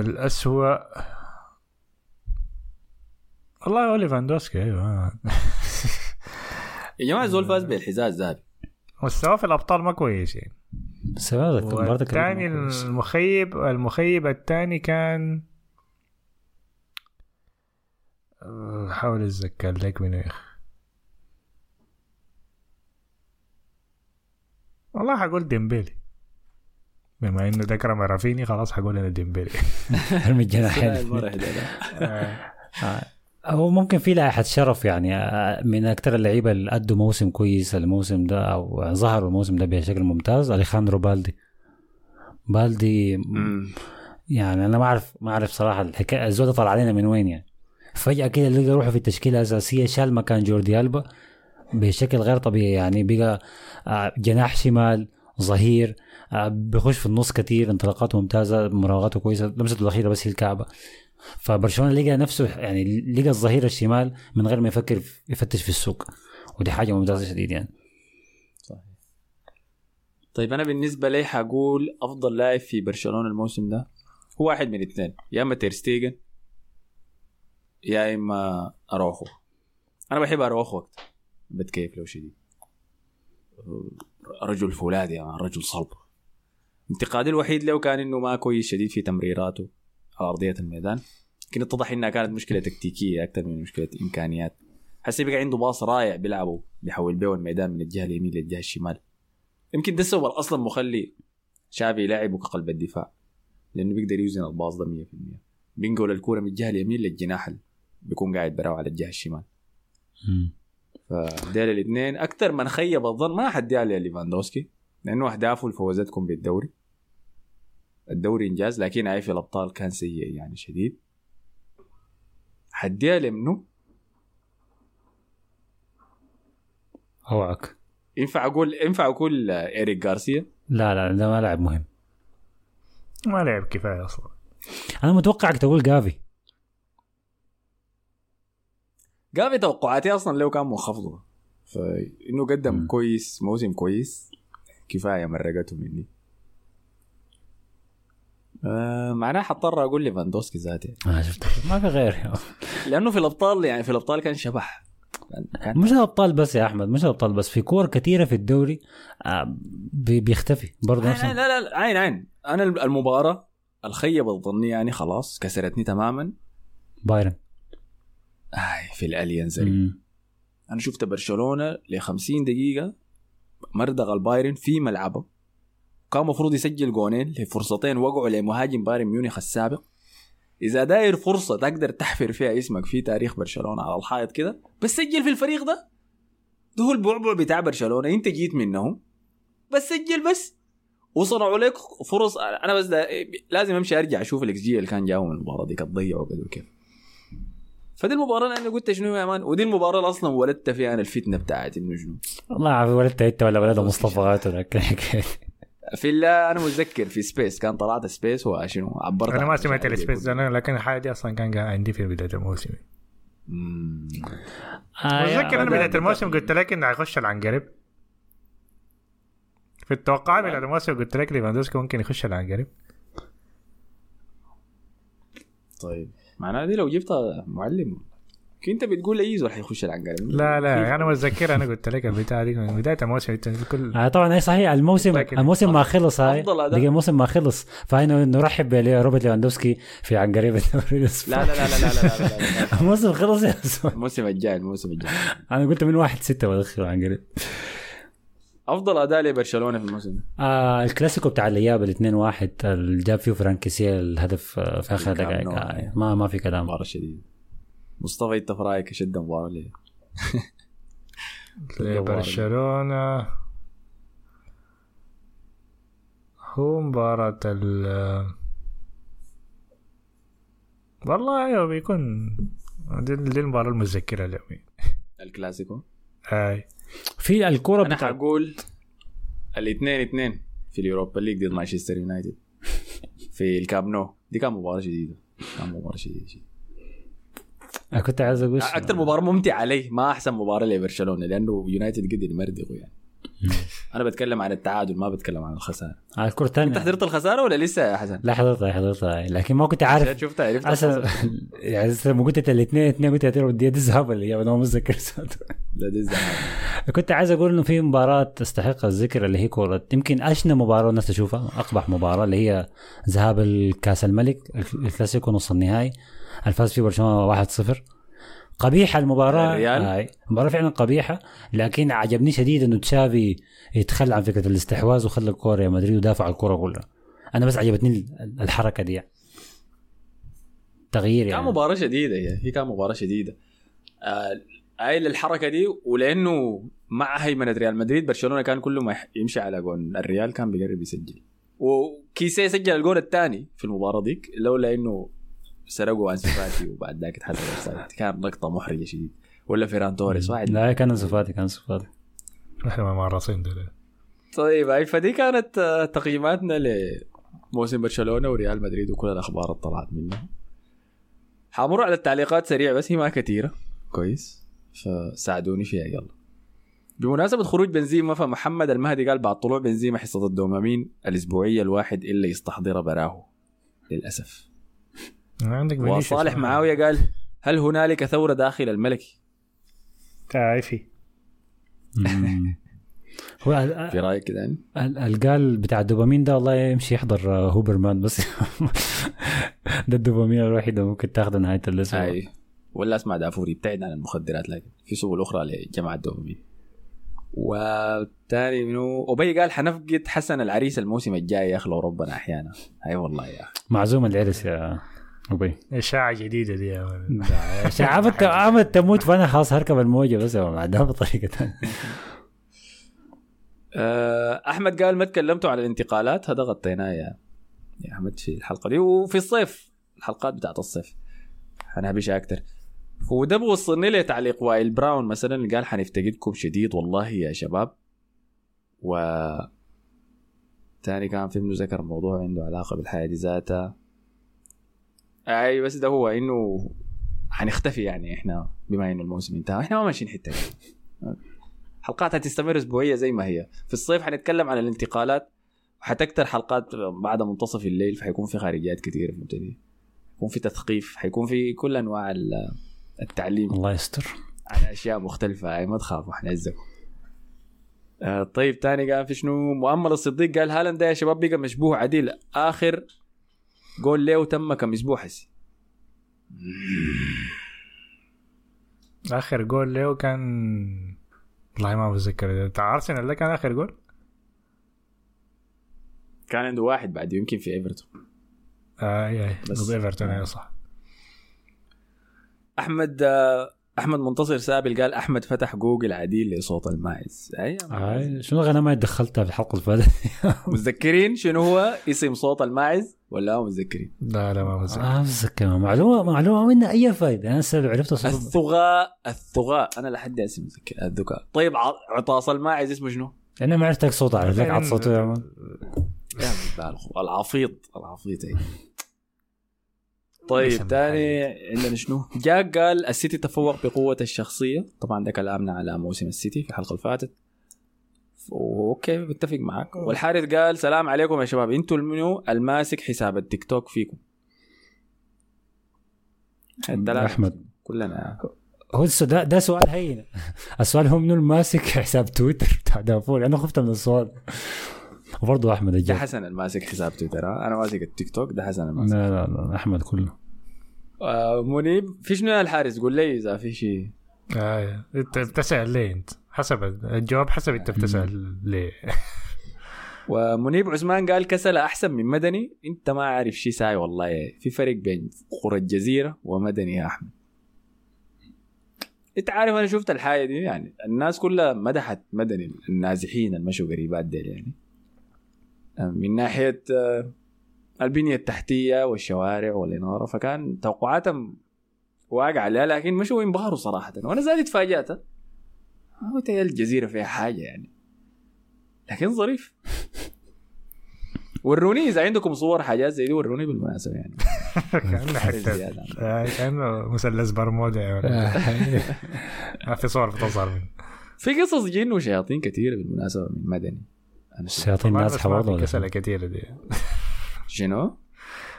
الأسوأ والله هو ليفاندوسكي أيوه. يا جماعة زول فاز بالحذاء الذهبي. مستواه في الأبطال ما كويس يعني. بس كويس. المخيب المخيب الثاني كان أه، حاول أتذكر لك من يا أخي. والله حقول ديمبيلي. بما إنه ذكر رافينيا خلاص حقول أنا ديمبيلي. ارمي الجناحين. هو ممكن في لائحة شرف يعني آه، من أكثر اللعيبة اللي أدوا موسم كويس الموسم ده أو ظهروا الموسم ده بشكل ممتاز أليخاندرو بالدي. بالدي يعني أنا ما أعرف ما أعرف صراحة الحكاية الزول ده طلع علينا من وين يعني. فجأة كده لقى روحه في التشكيلة الأساسية شال مكان جوردي ألبا بشكل غير طبيعي يعني بقى آه، جناح شمال ظهير آه، بيخش في النص كتير انطلاقاته ممتازة مراوغاته كويسة لمسته الأخيرة بس هي الكعبة. فبرشلونة لقى نفسه يعني لقى الظهير الشمال من غير ما يفكر يفتش في السوق. ودي حاجة ممتازة شديد يعني. طيب أنا بالنسبة لي حقول أفضل لاعب في برشلونة الموسم ده هو واحد من اثنين يا إما تيرستيجن يا إما اروخو أنا بحب اروخو بتكيف لو شديد. رجل فولاذي مان، رجل صلب. انتقادي الوحيد له كان إنه ما كويس شديد في تمريراته. على أرضية الميدان. لكن اتضح إنها كانت مشكلة تكتيكية أكثر من مشكلة إمكانيات. حسي بقى عنده باص رائع بيلعبه بيحول بيه الميدان من الجهة اليمين للجهة الشمال. يمكن ده السبب أصلا مخلي شافي يلعبه كقلب الدفاع لأنه بيقدر يوزن الباص ده 100% بينقل الكورة من الجهة اليمين للجناح اللي بيكون قاعد براو على الجهة الشمال. فديل الاثنين أكثر من خيب الظن ما حديها لليفاندوسكي لأنه أهدافه اللي فوزتكم بالدوري. الدوري انجاز لكن عارف الأبطال كان سيء يعني شديد. حديها لمنو؟ أوعك. ينفع أقول ينفع أقول إيريك جارسيا لا لا ده ما لاعب مهم. ما لعب كفاية أصلا. أنا متوقعك تقول جافي. جافي توقعاتي أصلا له كان منخفضة. فإنه قدم مم. كويس موسم كويس كفاية مرقته مني. آه معناه حضطر أقول ليفاندوسكي ذاتي ما شفت. ما في غير. لأنه في الأبطال يعني في الأبطال كان شبح. كان- مش الأبطال بس يا أحمد مش الأبطال بس في كور كثيرة في الدوري آه، بي- بيختفي برضه نفس عين لا لا عين عين. أنا المباراة الخيبه الظنيه يعني خلاص كسرتني تماما. بايرن. آي في الأليانز. أنا شفت برشلونة ل 50 دقيقة مردغ البايرن في ملعبه. كان المفروض يسجل جونين لفرصتين وقعوا لمهاجم بايرن ميونخ السابق. إذا داير فرصة تقدر تحفر فيها اسمك في تاريخ برشلونة على الحائط كده بس سجل في الفريق ده. ده هو البعبع بتاع برشلونة أنت جيت منهم بس سجل بس. وصنعوا لك فرص أنا بس دا لازم أمشي أرجع أشوف الاكس جي اللي كان جاوا من المباراة دي كانت ضيعوا قد كيف فدي المباراة اللي أنا قلت شنو يا man؟ ودي المباراة اللي أصلا ولدت فيها أنا الفتنة بتاعت إنه شنو. والله عارف ولدت أنت ولا ولد مصطفى غاتو. في لا أنا متذكر في space كان طلعت space وشنو؟ عبرت أنا ما سمعت ال space لكن الحاجة دي أصلا كان قاعد عندي في بداية الموسم. مم. اتذكر أنا بداية الموسم قلت لك انه حيخش العنقريب. في التوقعات بداية الموسم قلت لك ليفاندوسكي ممكن يخش العنقريب. طيب. معناها دي لو جبتها معلم. انت بتقول اي زول حيخش العنقريب لا لا أنا متذكر أنا قلت لك البتاع دي من بدايه الموسم انت كل آه طبعا هي صحيح الموسم الموسم ما خلص هاي. دقيقة الموسم ما خلص فهنا نرحب بروبرت ليفاندوفسكي في عنقريب لا لا لا لا لا لا. الموسم خلص يا الموسم الجاي الموسم الجاي أنا قلت من واحد ستة بدخل عنقريب افضل اداء لبرشلونه في الموسم آه الكلاسيكو بتاع الاياب ال 2 1 اللي جاب فيه فرانكيسيا الهدف آه، في اخر دقائق. آه ما ما في كلام مباراه شديده مصطفى انت في رأيك شد المباراه ليه؟ برشلونة. هو مباراة ال والله أيوه بيكون دي, دي المباراة المتذكرة لي الكلاسيكو؟ هاي في الكرة أنا بتاع حقول الاثنين اثنين في ال Europa League ضد مانشستر يونايتد. في الكامب نو. دي كان مباراة شديده كان مباراة شديده شديدة. أنا كنت عايز أقول أكثر مباراة ممتعة علي ما أحسن مباراة لبرشلونة لأنه يونايتد قدر يمردغوا يعني أنا بتكلم عن التعادل ما بتكلم عن الخسارة آه الكرة الثانية أنت حضرت الخسارة ولا لسه يا حسن؟ لا حضرتها حضرتها لكن ما كنت عارف شفتها عرفت أصلا. يعني لما قلت الاثنين اثنين قلت يا ودي الذهاب اللي هي أنا ما متذكر. لا دي. كنت عايز أقول إنه في مباراة تستحق الذكر اللي هي كرة يمكن أشنى مباراة الناس تشوفها أقبح مباراة اللي هي ذهاب الكأس الملك الكلاسيكو نص النهائي الفاز فيه برشلونة 1-0 قبيحة المباراة. الريال؟ هاي. مباراة فعلا قبيحة لكن عجبني شديد إنه تشافي يتخلى عن فكرة الاستحواذ وخلى الكورة يا مدريد ودافع الكورة كلها. أنا بس عجبتني الحركة دي. تغيير كان يعني. مباراة شديدة هي. هي كان مباراة شديدة. آه الحركه دي ولأنه مع هيمنة ريال مدريد برشلونة كان كل ما يمشي على جون. الريال كان بيقرب يسجل. وكيسيه سجل الجول الثاني في المباراة ديك لولا إنه سرقوا انسو فاتي وبعد ذاك offside. كان لقطه محرجة شديد. ولا فيران توريس واحد لا كان انسو فاتي كان انسو فاتي إحنا ما معرصين دول. طيب هاي فدي كانت آه، تقييماتنا لموسم برشلونة وريال مدريد وكل الأخبار اللي طلعت منها. حمر على التعليقات سريع بس هي ما كثيرة. كويس. فساعدوني فيها يلا. بمناسبة خروج بنزيما فمحمد المهدي قال بعد طلوع بنزيما حصة الدوبامين الأسبوعية الواحد إلا يستحضر براه للأسف. عندك وصالح معاوية قال هل هنالك ثورة داخل الملكي تعرفي. هو في رأيك كده يعني؟ ال- القال بتاع الدوبامين ده والله يمشي يحضر آه، هوبرمان بس ده الدوبامين الوحيد اللي ممكن تاخده نهاية الأسبوع. هاي ولا اسمع دافوري ابتعد عن المخدرات لكن في سبل أخرى لجمع الدوبامين. والتاني منو؟ ابي قال حنفقد حسن العريس الموسم الجاي يا أخي لو ربنا أحيانا. أي والله يا أخي. معزوم العرس يا ابي اشاعة جديدة دي يا ولد. عملت عملت تموت فأنا خلاص هركب الموجة بس مع ده بطريقه ثانية أحمد قال ما تكلمتوا عن الانتقالات هذا غطيناه يا يا أحمد في الحلقة دي وفي الصيف الحلقات بتاعت الصيف. حنهبش أكتر. وده بوصلني لتعليق وائل براون مثلا اللي قال حنفتقدكم شديد والله يا شباب. و تاني كان في منه ذكر موضوع عنده علاقة بالحياة دي ذاتها. أي بس ده هو إنه حنختفي يعني إحنا بما إنه الموسم انتهى. إحنا ما ماشيين حتة حلقات هتستمر أسبوعية زي ما هي. في الصيف حنتكلم عن الانتقالات. وحتكتر حلقات بعد منتصف الليل فحيكون في خارجيات كثيره فهمتني؟ حيكون في تثقيف حيكون في كل أنواع ال- التعليم. الله يستر. على أشياء مختلفة. ما تخافوا حنعزكم. آه طيب تاني قال في شنو؟ مؤمل الصديق قال هالاند يا شباب بقى مشبوه عديل. آخر جول له تم كم أسبوع حسي. آخر جول له كان والله ما بتذكر. بتاع ارسنال ده كان آخر جول كان عنده واحد بعد يمكن في إيفرتون. آه اي اي بس- ايفرتون أيوه صح. أحمد آه، أحمد منتصر سابل قال أحمد فتح جوجل عديل لصوت الماعز أي هاي شنو الغنى ما دخلتها في الحلقة اللي فاتت متذكرين شنو هو؟ اسم صوت الماعز ولا ما متذكرين؟ لا لا ما مزال ما متذكر. معلومه معلومة منها أي فائده أنا هسه عرفت الثغاء الثغاء. أنا لحد هسه متذكر الذكاء. طيب ع- عطاس الماعز اسمه شنو؟ أنا ما عرفتك صوت اعرف لك عط صوته يا مان. العفيط. العفيط أي. طيب تاني عندنا شنو؟ جاك قال السيتي تفوق بقوة الشخصية. طبعا ده كلامنا على موسم السيتي في الحلقة اللي فاتت. okay بتفق معك والحارث قال سلام عليكم يا شباب. أنتوا المنو الماسك حساب التيك توك فيكم. أحمد. كلنا. هو ده, ده سؤال هين. السؤال هو منو الماسك حساب تويتر؟ بتاع دافور. أنا خفت من السؤال. وبرضه أحمد ده حسن الماسك حساب تويتر؟ أنا ماسك التيك توك ده حسن الماسك. لا لا لا أحمد كله. آه منيب في شنو يا الحارث قول لي إذا في شيء آه. انت بتسأل ليه أنت؟ حسب الجواب حسب انت بتسأل ليه. ومنيب عثمان قال كسل أحسن من مدني. انت ما عارف شيء ساي والله. في فرق بين قرى الجزيرة ومدني يا أحمد. انت عارف أنا شفت الحاجة دي يعني. الناس كلها مدحت مدني. النازحين المشوا قريبات ديل يعني. من ناحية آه، البنية التحتية والشوارع والإنارة. فكان توقعاتهم واقع عليها لكن مشوا ينبهروا صراحة. وأنا زاد تفاجات هو تهيأ الجزيرة فيها حاجة يعني لكن ظريف وروني اذا عندكم صور حاجات زي دي وروني بالمناسبة يعني كأنه حتة. آه، كأنه مثلث برمودا ولد. ما في صور بتظهر منه في قصص جن وشياطين كثيرة بالمناسبة من مدني أنا شفت. شياطين ما نازحه بسمع برضه في شنو؟ كثيرة دي شنو؟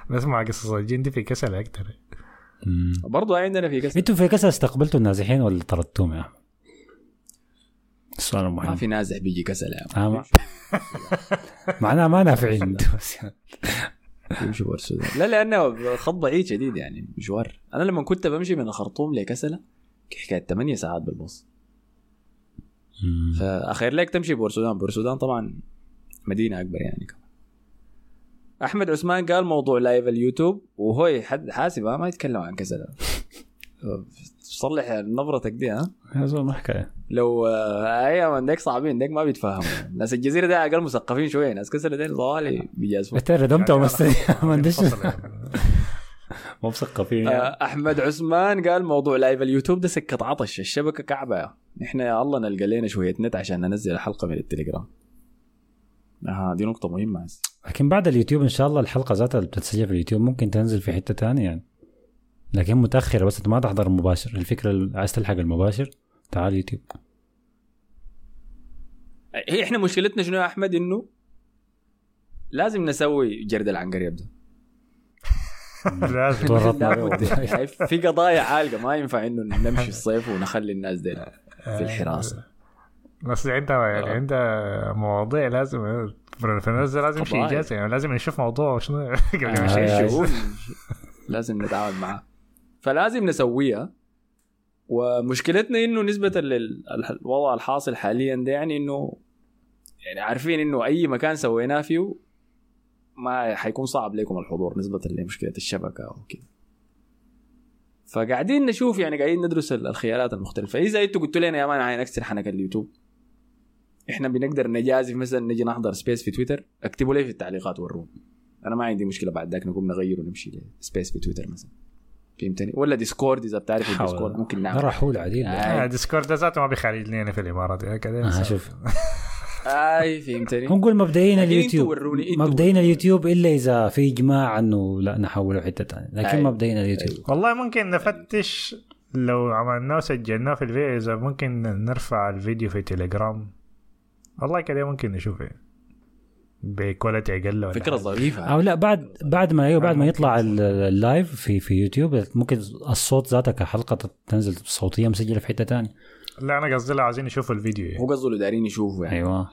بسمع قصص الجن دي في كسلة أكثر مم. برضو عندنا في قصه أنتوا في كسر استقبلتوا النازحين ولا طردتوهم يا احمد؟ السؤال ما المهم في نازح بيجي كسل يا. آه، ما- معناها ما نافعين. يمشي لا لأنه خط بعيد شديد يعني مشوار. أنا لما كنت بمشي من الخرطوم لكسلة حكايه 8 ساعات بالباص. فأخير لك تمشي بورسودان. بورسودان طبعا مدينة أكبر يعني. كمان أحمد عثمان قال موضوع لايف اليوتيوب وهو حد حاسب ها، ما يتكلم عن كسل صلح نبرتك دي ها؟ هذا زول ما حكاية. لو آه، أيام عندك صعبين عندك ما بيتفهموا ناس الجزيرة دي الأقل مثقفين شوية ناس كسر دي طوالي بيجازفوا. أنت ردمتهم بس ما عنديش. يعني. مو مثقفين آه، يعني. أحمد عثمان قال موضوع لايف اليوتيوب ده سكة عطش الشبكة كعبة. نحن يا الله نلقى لنا شوية نت عشان ننزل الحلقة من التليجرام. أها دي نقطة مهمة. لكن بعد اليوتيوب إن شاء الله الحلقة ذاتها اللي بتتسجل في اليوتيوب ممكن تنزل في حتة تانية يعني. لكن متأخرة بس أنت ما تحضر المباشر الفكرة اللي عايز تلحق المباشر تعال يوتيوب هي إحنا مشكلتنا شنو يا أحمد إنه لازم نسوي جرد ده لازم. به. شايف؟ في قضايا عالقة ما ينفع إنه نمشي الصيف ونخلي الناس دي في الحراسة بس عندها يعني. عندها مواضيع لازم في الناس لازم شيء. إجازة يعني لازم نشوف موضوع شنو قبل ما آه، لازم نتعامل معاه فلازم نسويها. ومشكلتنا إنه نسبة لل- الوضع الحاصل حاليا ده يعني إنه يعني عارفين إنه أي مكان سويناه فيه ما حيكون صعب لكم الحضور نسبة لمشكلة الشبكة وكذا فقاعدين نشوف يعني قاعدين ندرس ال- الخيارات المختلفة. إذا أنتوا قلتوا لنا يا مان عايز نكسر حنك اليوتيوب. إحنا بنقدر نجازف مثلا نجي نحضر space في تويتر. اكتبوا لي في التعليقات وروني. أنا ما عندي مشكلة بعد ذاك نقوم نغير ونمشي ل space في تويتر مثلا. فهمتني؟ ولا ديسكورد إذا بتعرف. الديسكورد ممكن نعمل. رحول عديل آه. آه، ديسكورد ذاته ما بيخرج لي أنا في الإمارات. يعني كده آه شوف. آي فهمتني. نقول مبدئيا اليوتيوب. مبدئيا اليوتيوب إلا إذا في إجماع إنه لا نحوله حتة ثانية لكن. مبدئيا اليوتيوب. والله ممكن نفتش لو عملناه وسجلناه في الفيديو إذا ممكن نرفع الفيديو في تليجرام والله كده ممكن نشوف يعني ب quality أقل ولا فكرة. ظريفة. أو لا بعد بعد ما أيوه بعد ما يطلع ال- ال live في في يوتيوب ممكن الصوت ذاته كحلقة تنزل صوتية مسجلة في حتة ثانية لا أنا قصدي لا عايزين نشوف الفيديو يعني. هو قصده اللي دايرين يشوفوا يعني. أيوه.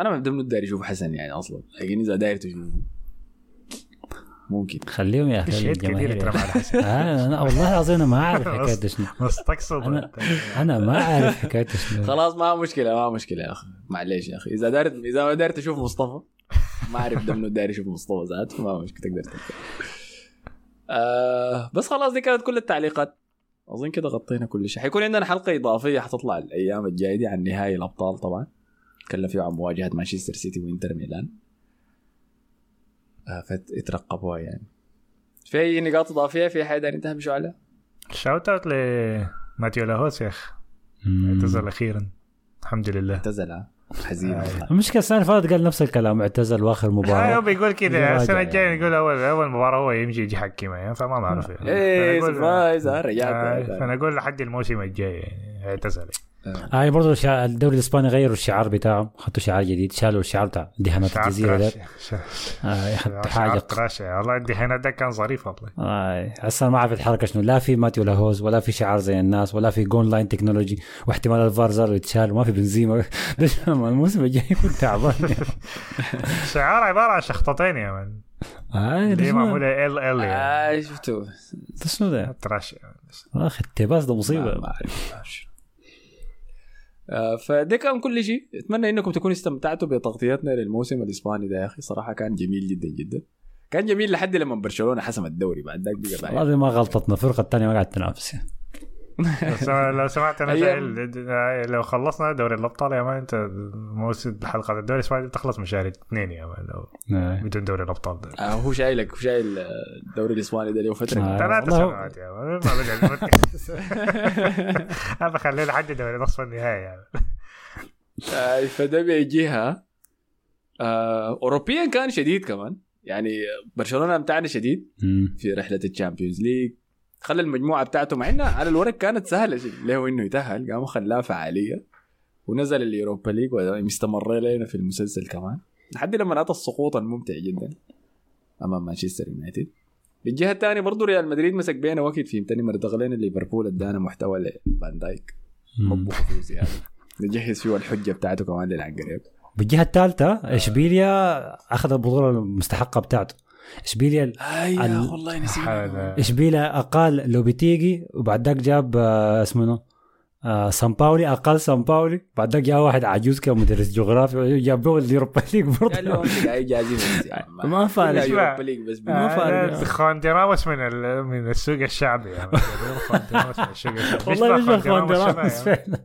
أنا ما بدي داير أشوف حسن يعني أصلا. لكن إذا داير تشوفه. ممكن. خليهم يا أخي الجماهير. آه أنا والله العظيم أنا ما عارف حكاية شنو بس تقصد. أنا أنا ما عارف حكاية شنو خلاص ما مشكلة ما مشكلة يا أخي. معليش يا أخي. إذا دارت إذا ما داير تشوف مصطفى ما أعرف ده منو داير يشوف مصطفى ذات ما مشكلة تقدر تلقى. آه بس خلاص دي كانت كل التعليقات. أظن كده غطينا كل شيء. حيكون عندنا حلقة إضافية حتطلع الأيام الجاية دي عن نهائي الأبطال طبعا. نتكلم فيه عن مواجهة مانشستر سيتي وإنتر ميلان. آه فترقبوها يعني. في أي نقاط إضافية في حاجة انتهى بشو على shout out لماتيو لاهوس يا اخ اعتزل أخيرا. الحمد لله. اعتزل؟ حزين والله. المشكلة السنة اللي فاتت قال نفس الكلام اعتزل وآخر آه، هو مباراه بيقول كده يراجع السنة يعني. الجاية يقول اول أول مباراة هو يمشي يجي يحكم يعني فما نعرف يعني. إيه surprise آه، رجعت فانا أقول لحد الموسم الجاي يعني اعتزل هاي برضه الشع- الدوري الإسباني غيروا الشعار بتاعه حطوا شعار جديد شالوا الشعار بتاع دهانات الجزيرة ده. آه حاجة. trash والله الدهانات ده كان ظريف والله. آه هسه ما عرفت الحركة شنو. لا في ماتيو لاهوز ولا في شعار زي الناس ولا في goal line technology واحتمال الفار زار يتشال وما في بنزيما. الموسم الجاي يكون تعبان. شعار عبارة عن شخطتين يا مان آه دي معمولة ال إل يعني آه شفتوا شنو ده؟ تراش يا آخي التباس ده مصيبة ما أعرف شنو. آه، فده كان كل شيء. أتمنى إنكم تكونوا استمتعتوا بتغطيتنا للموسم الإسباني ده يا أخي. صراحة كان جميل جدا جدا. كان جميل لحد لما برشلونة حسم الدوري بعد ذاك بقى دي ما غلطتنا الفرقه الثانية ما قاعدة تنافس. لو سمع- لو سمعت أنا أيام. لو خلصنا دوري الأبطال يا مان انت موسم حلقه الدوري الإسباني دي بتخلص من شهر اثنين يا مان لو آه. بدون دوري الأبطال ده آه هو شايلك هو شايل آه، الدوري الإسباني ده له فترة آه. ثلاث سنوات يا مان ما بدأ أنا بخليه لحد دوري نصف النهائي يعني. آه فده بيجيها آه اوروبيا كان شديد كمان يعني برشلونة امتعنا شديد. في رحلة الشامبيونز ليج خلى المجموعة بتاعته مع إنها على الورق كانت سهلة له إنه يتأهل؟ قام خلاها فعالية. ونزل اليوروبا ليج ومستمر لنا في المسلسل كمان. لحد لما اتى السقوط الممتع جدا أمام مانشستر يونايتد. بالجهه الثانية برضه ريال مدريد مسك بينا وقت في تاني مرتغلين ليفربول أدانا محتوى لفان دايك. مطبوخ زيادة. نجهز فيه الحجة بتاعته كمان للعنقريب بالجهة الثالثة إشبيليا أخذ البطولة المستحقة بتاعته. إشبيليا اي ال- والله هذا إشبيليا أقال لوبيتيجي وبعد ذاك جاب آه، اسمه؟ آه سان باولي أقال سان باولي. بعد ذاك جاء واحد عجوز كان مدرس جغرافيا جاب له اليوروبا ليج برضه. ما فارق. ما فارق. آه، من ال- من السوق الشعبي يعني. من السوق الشعبي. والله بيشبه خوان شبه يعني. فعلا.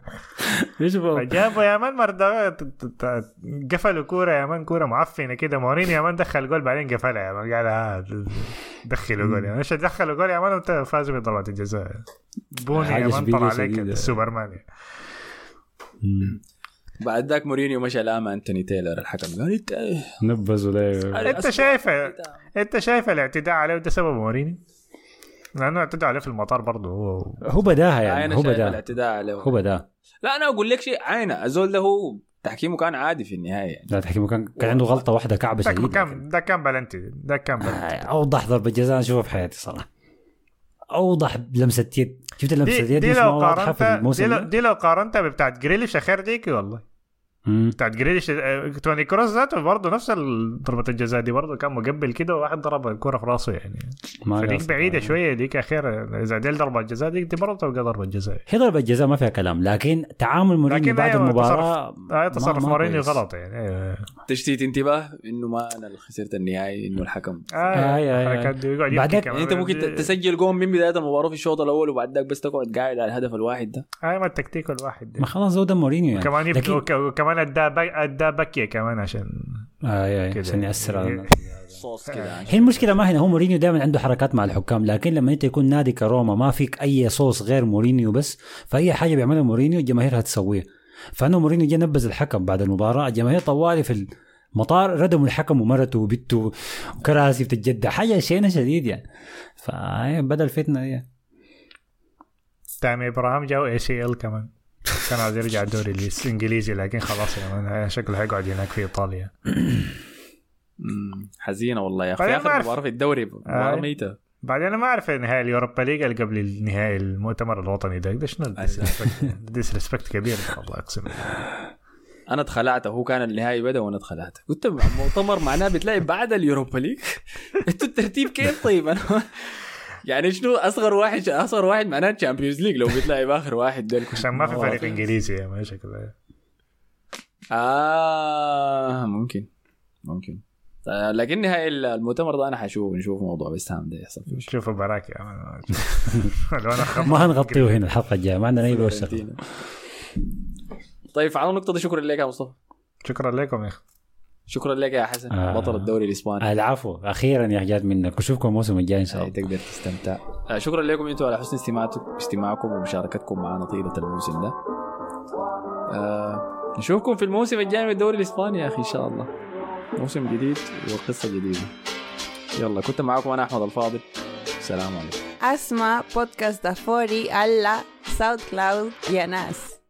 جابوا يا مان مرة قفلوا كورة يا مان كورة معفنة كده. مورينيو يا مان دخل جول بعدين قفلها يا مان قال ها دخلوا جول يا دخلوا جول يا مان وانت فازوا بضربة الجزاء بوني يا مان طلع عليك مم. بعد ذاك مورينيو مشى لام أنتوني تايلر الحكم قال انت نبذوا أنت شايف أنت شايف الاعتداء عليه ده سبب مورينيو؟ لأنه اعتدى عليه في المطار برضه هو هو بداها يعني أنا هو بداها. الاعتداء عليه. هو بداها. لا أنا أقول لك شيء عينه الزول ده هو تحكيمه كان عادي في النهاية يعني. لا تحكيمه كان كان عنده غلطة واحدة كعبة ده شديد كان ده كان بلنتي ده كان بلنتي. أوضح ضربة جزاء أشوفها في حياتي صراحة. أوضح لمسه يد. شفت لمسة دي, اليد دي مش لو قارنتها دي لو, دي قارنتها بتاعت جريليش أخير ديك والله. بتاعت جريليش آه، توني كروس ذاته برضه نفس ضربة الجزاء دي برضه كان مقبل كده وواحد ضرب الكرة في راسه يعني. ما فديك قصد. بعيدة شوية ديك أخير إذا دي ضربة جزاء ديك دي برضه تبقى ضربة جزاء. هي ضربة جزاء ما فيها كلام لكن تعامل مورينيو لكن بعد أيوة، المباراة تصرف آه تصرف مورينيو. غلط يعني أيوة. تشتيت انتباه إنه ما أنا اللي خسرت النهائي إنه الحكم. آه بعدين- يبكي كمان. يعني أنت ممكن تسجل جول من بداية المباراة في الشوط الأول وبعد ذاك بس تقعد قاعد على الهدف الواحد ده. هاي ما التكتيك الواحد ما خلاص زود مورينيو يعني. كمان وك- وكمان اداه بك- اداه بكية كمان عشان آه آه كده. عشان يأثر على. صوص كده هي المشكلة ما هنا هو مورينيو دائما عنده حركات مع الحكام لكن لما أنت يكون نادي كروما ما فيك أي صوص غير مورينيو بس فأي حاجة بيعملها مورينيو الجماهير هتسويها فانه مورينيو جا نبذ الحكم بعد المباراة الجماهير طوالي في المطار ردموا الحكم ومرته وبنته وكراسي بتتجدع حاجة شينة شديد يعني. فبدا الفتنه دي تامي ابراهام جاو اي سي ال كمان؟ كان عايز يرجع الدوري الإنجليزي لكن خلاص يعني شكله حيقعد هناك في إيطاليا. حزينة والله يا أخي. اخر. مباراه في الدوري مباراه. ميتة. بعدين أنا ما أعرف نهائي اليوروبا ليج اللي قبل النهائي المؤتمر الوطني ده ده شنو ال disrespect كبير والله أقسم أنا اتخلعت هو كان النهائي بدأ وأنا اتخلعت. قلت مؤتمر معناه بتلعب بعد اليوروبا ليج؟ أنتوا الترتيب كيف طيب؟ أنا يعني شنو أصغر واحد أصغر واحد معناه تشامبيونز ليج لو بتلعب آخر واحد ده عشان ما في فريق إنجليزي ما شكله آه ممكن. ممكن. آه، لكن نهاية المؤتمر ده أنا حشوف نشوف موضوع بيستهام ده يحصل فيه. شوفوا براك يا ما هنغطيه هنا الحلقة الجاية ما عندنا أي فلورنتينا. طيب على النقطة دي شكرا لك يا مصطفى. شكرا لكم يا أخي. شكرا لك يا حسن آه. بطل الدوري الإسباني. العفو. أخيرا يا حاجات منك وشوفكم الموسم الجاي إن شاء هاي الله. تقدر تستمتع. آه، شكرا لكم أنتم على حسن استماعكم استماعكم ومشاركتكم معنا طيلة الموسم ده. آه نشوفكم في الموسم الجاي من الدوري الإسباني يا أخي إن شاء الله. موسم جديد وقصة جديدة. يلا كنت معاكم أنا أحمد الفاضل. السلام عليكم. Podcast da Fori alla SoundCloud y a Nas.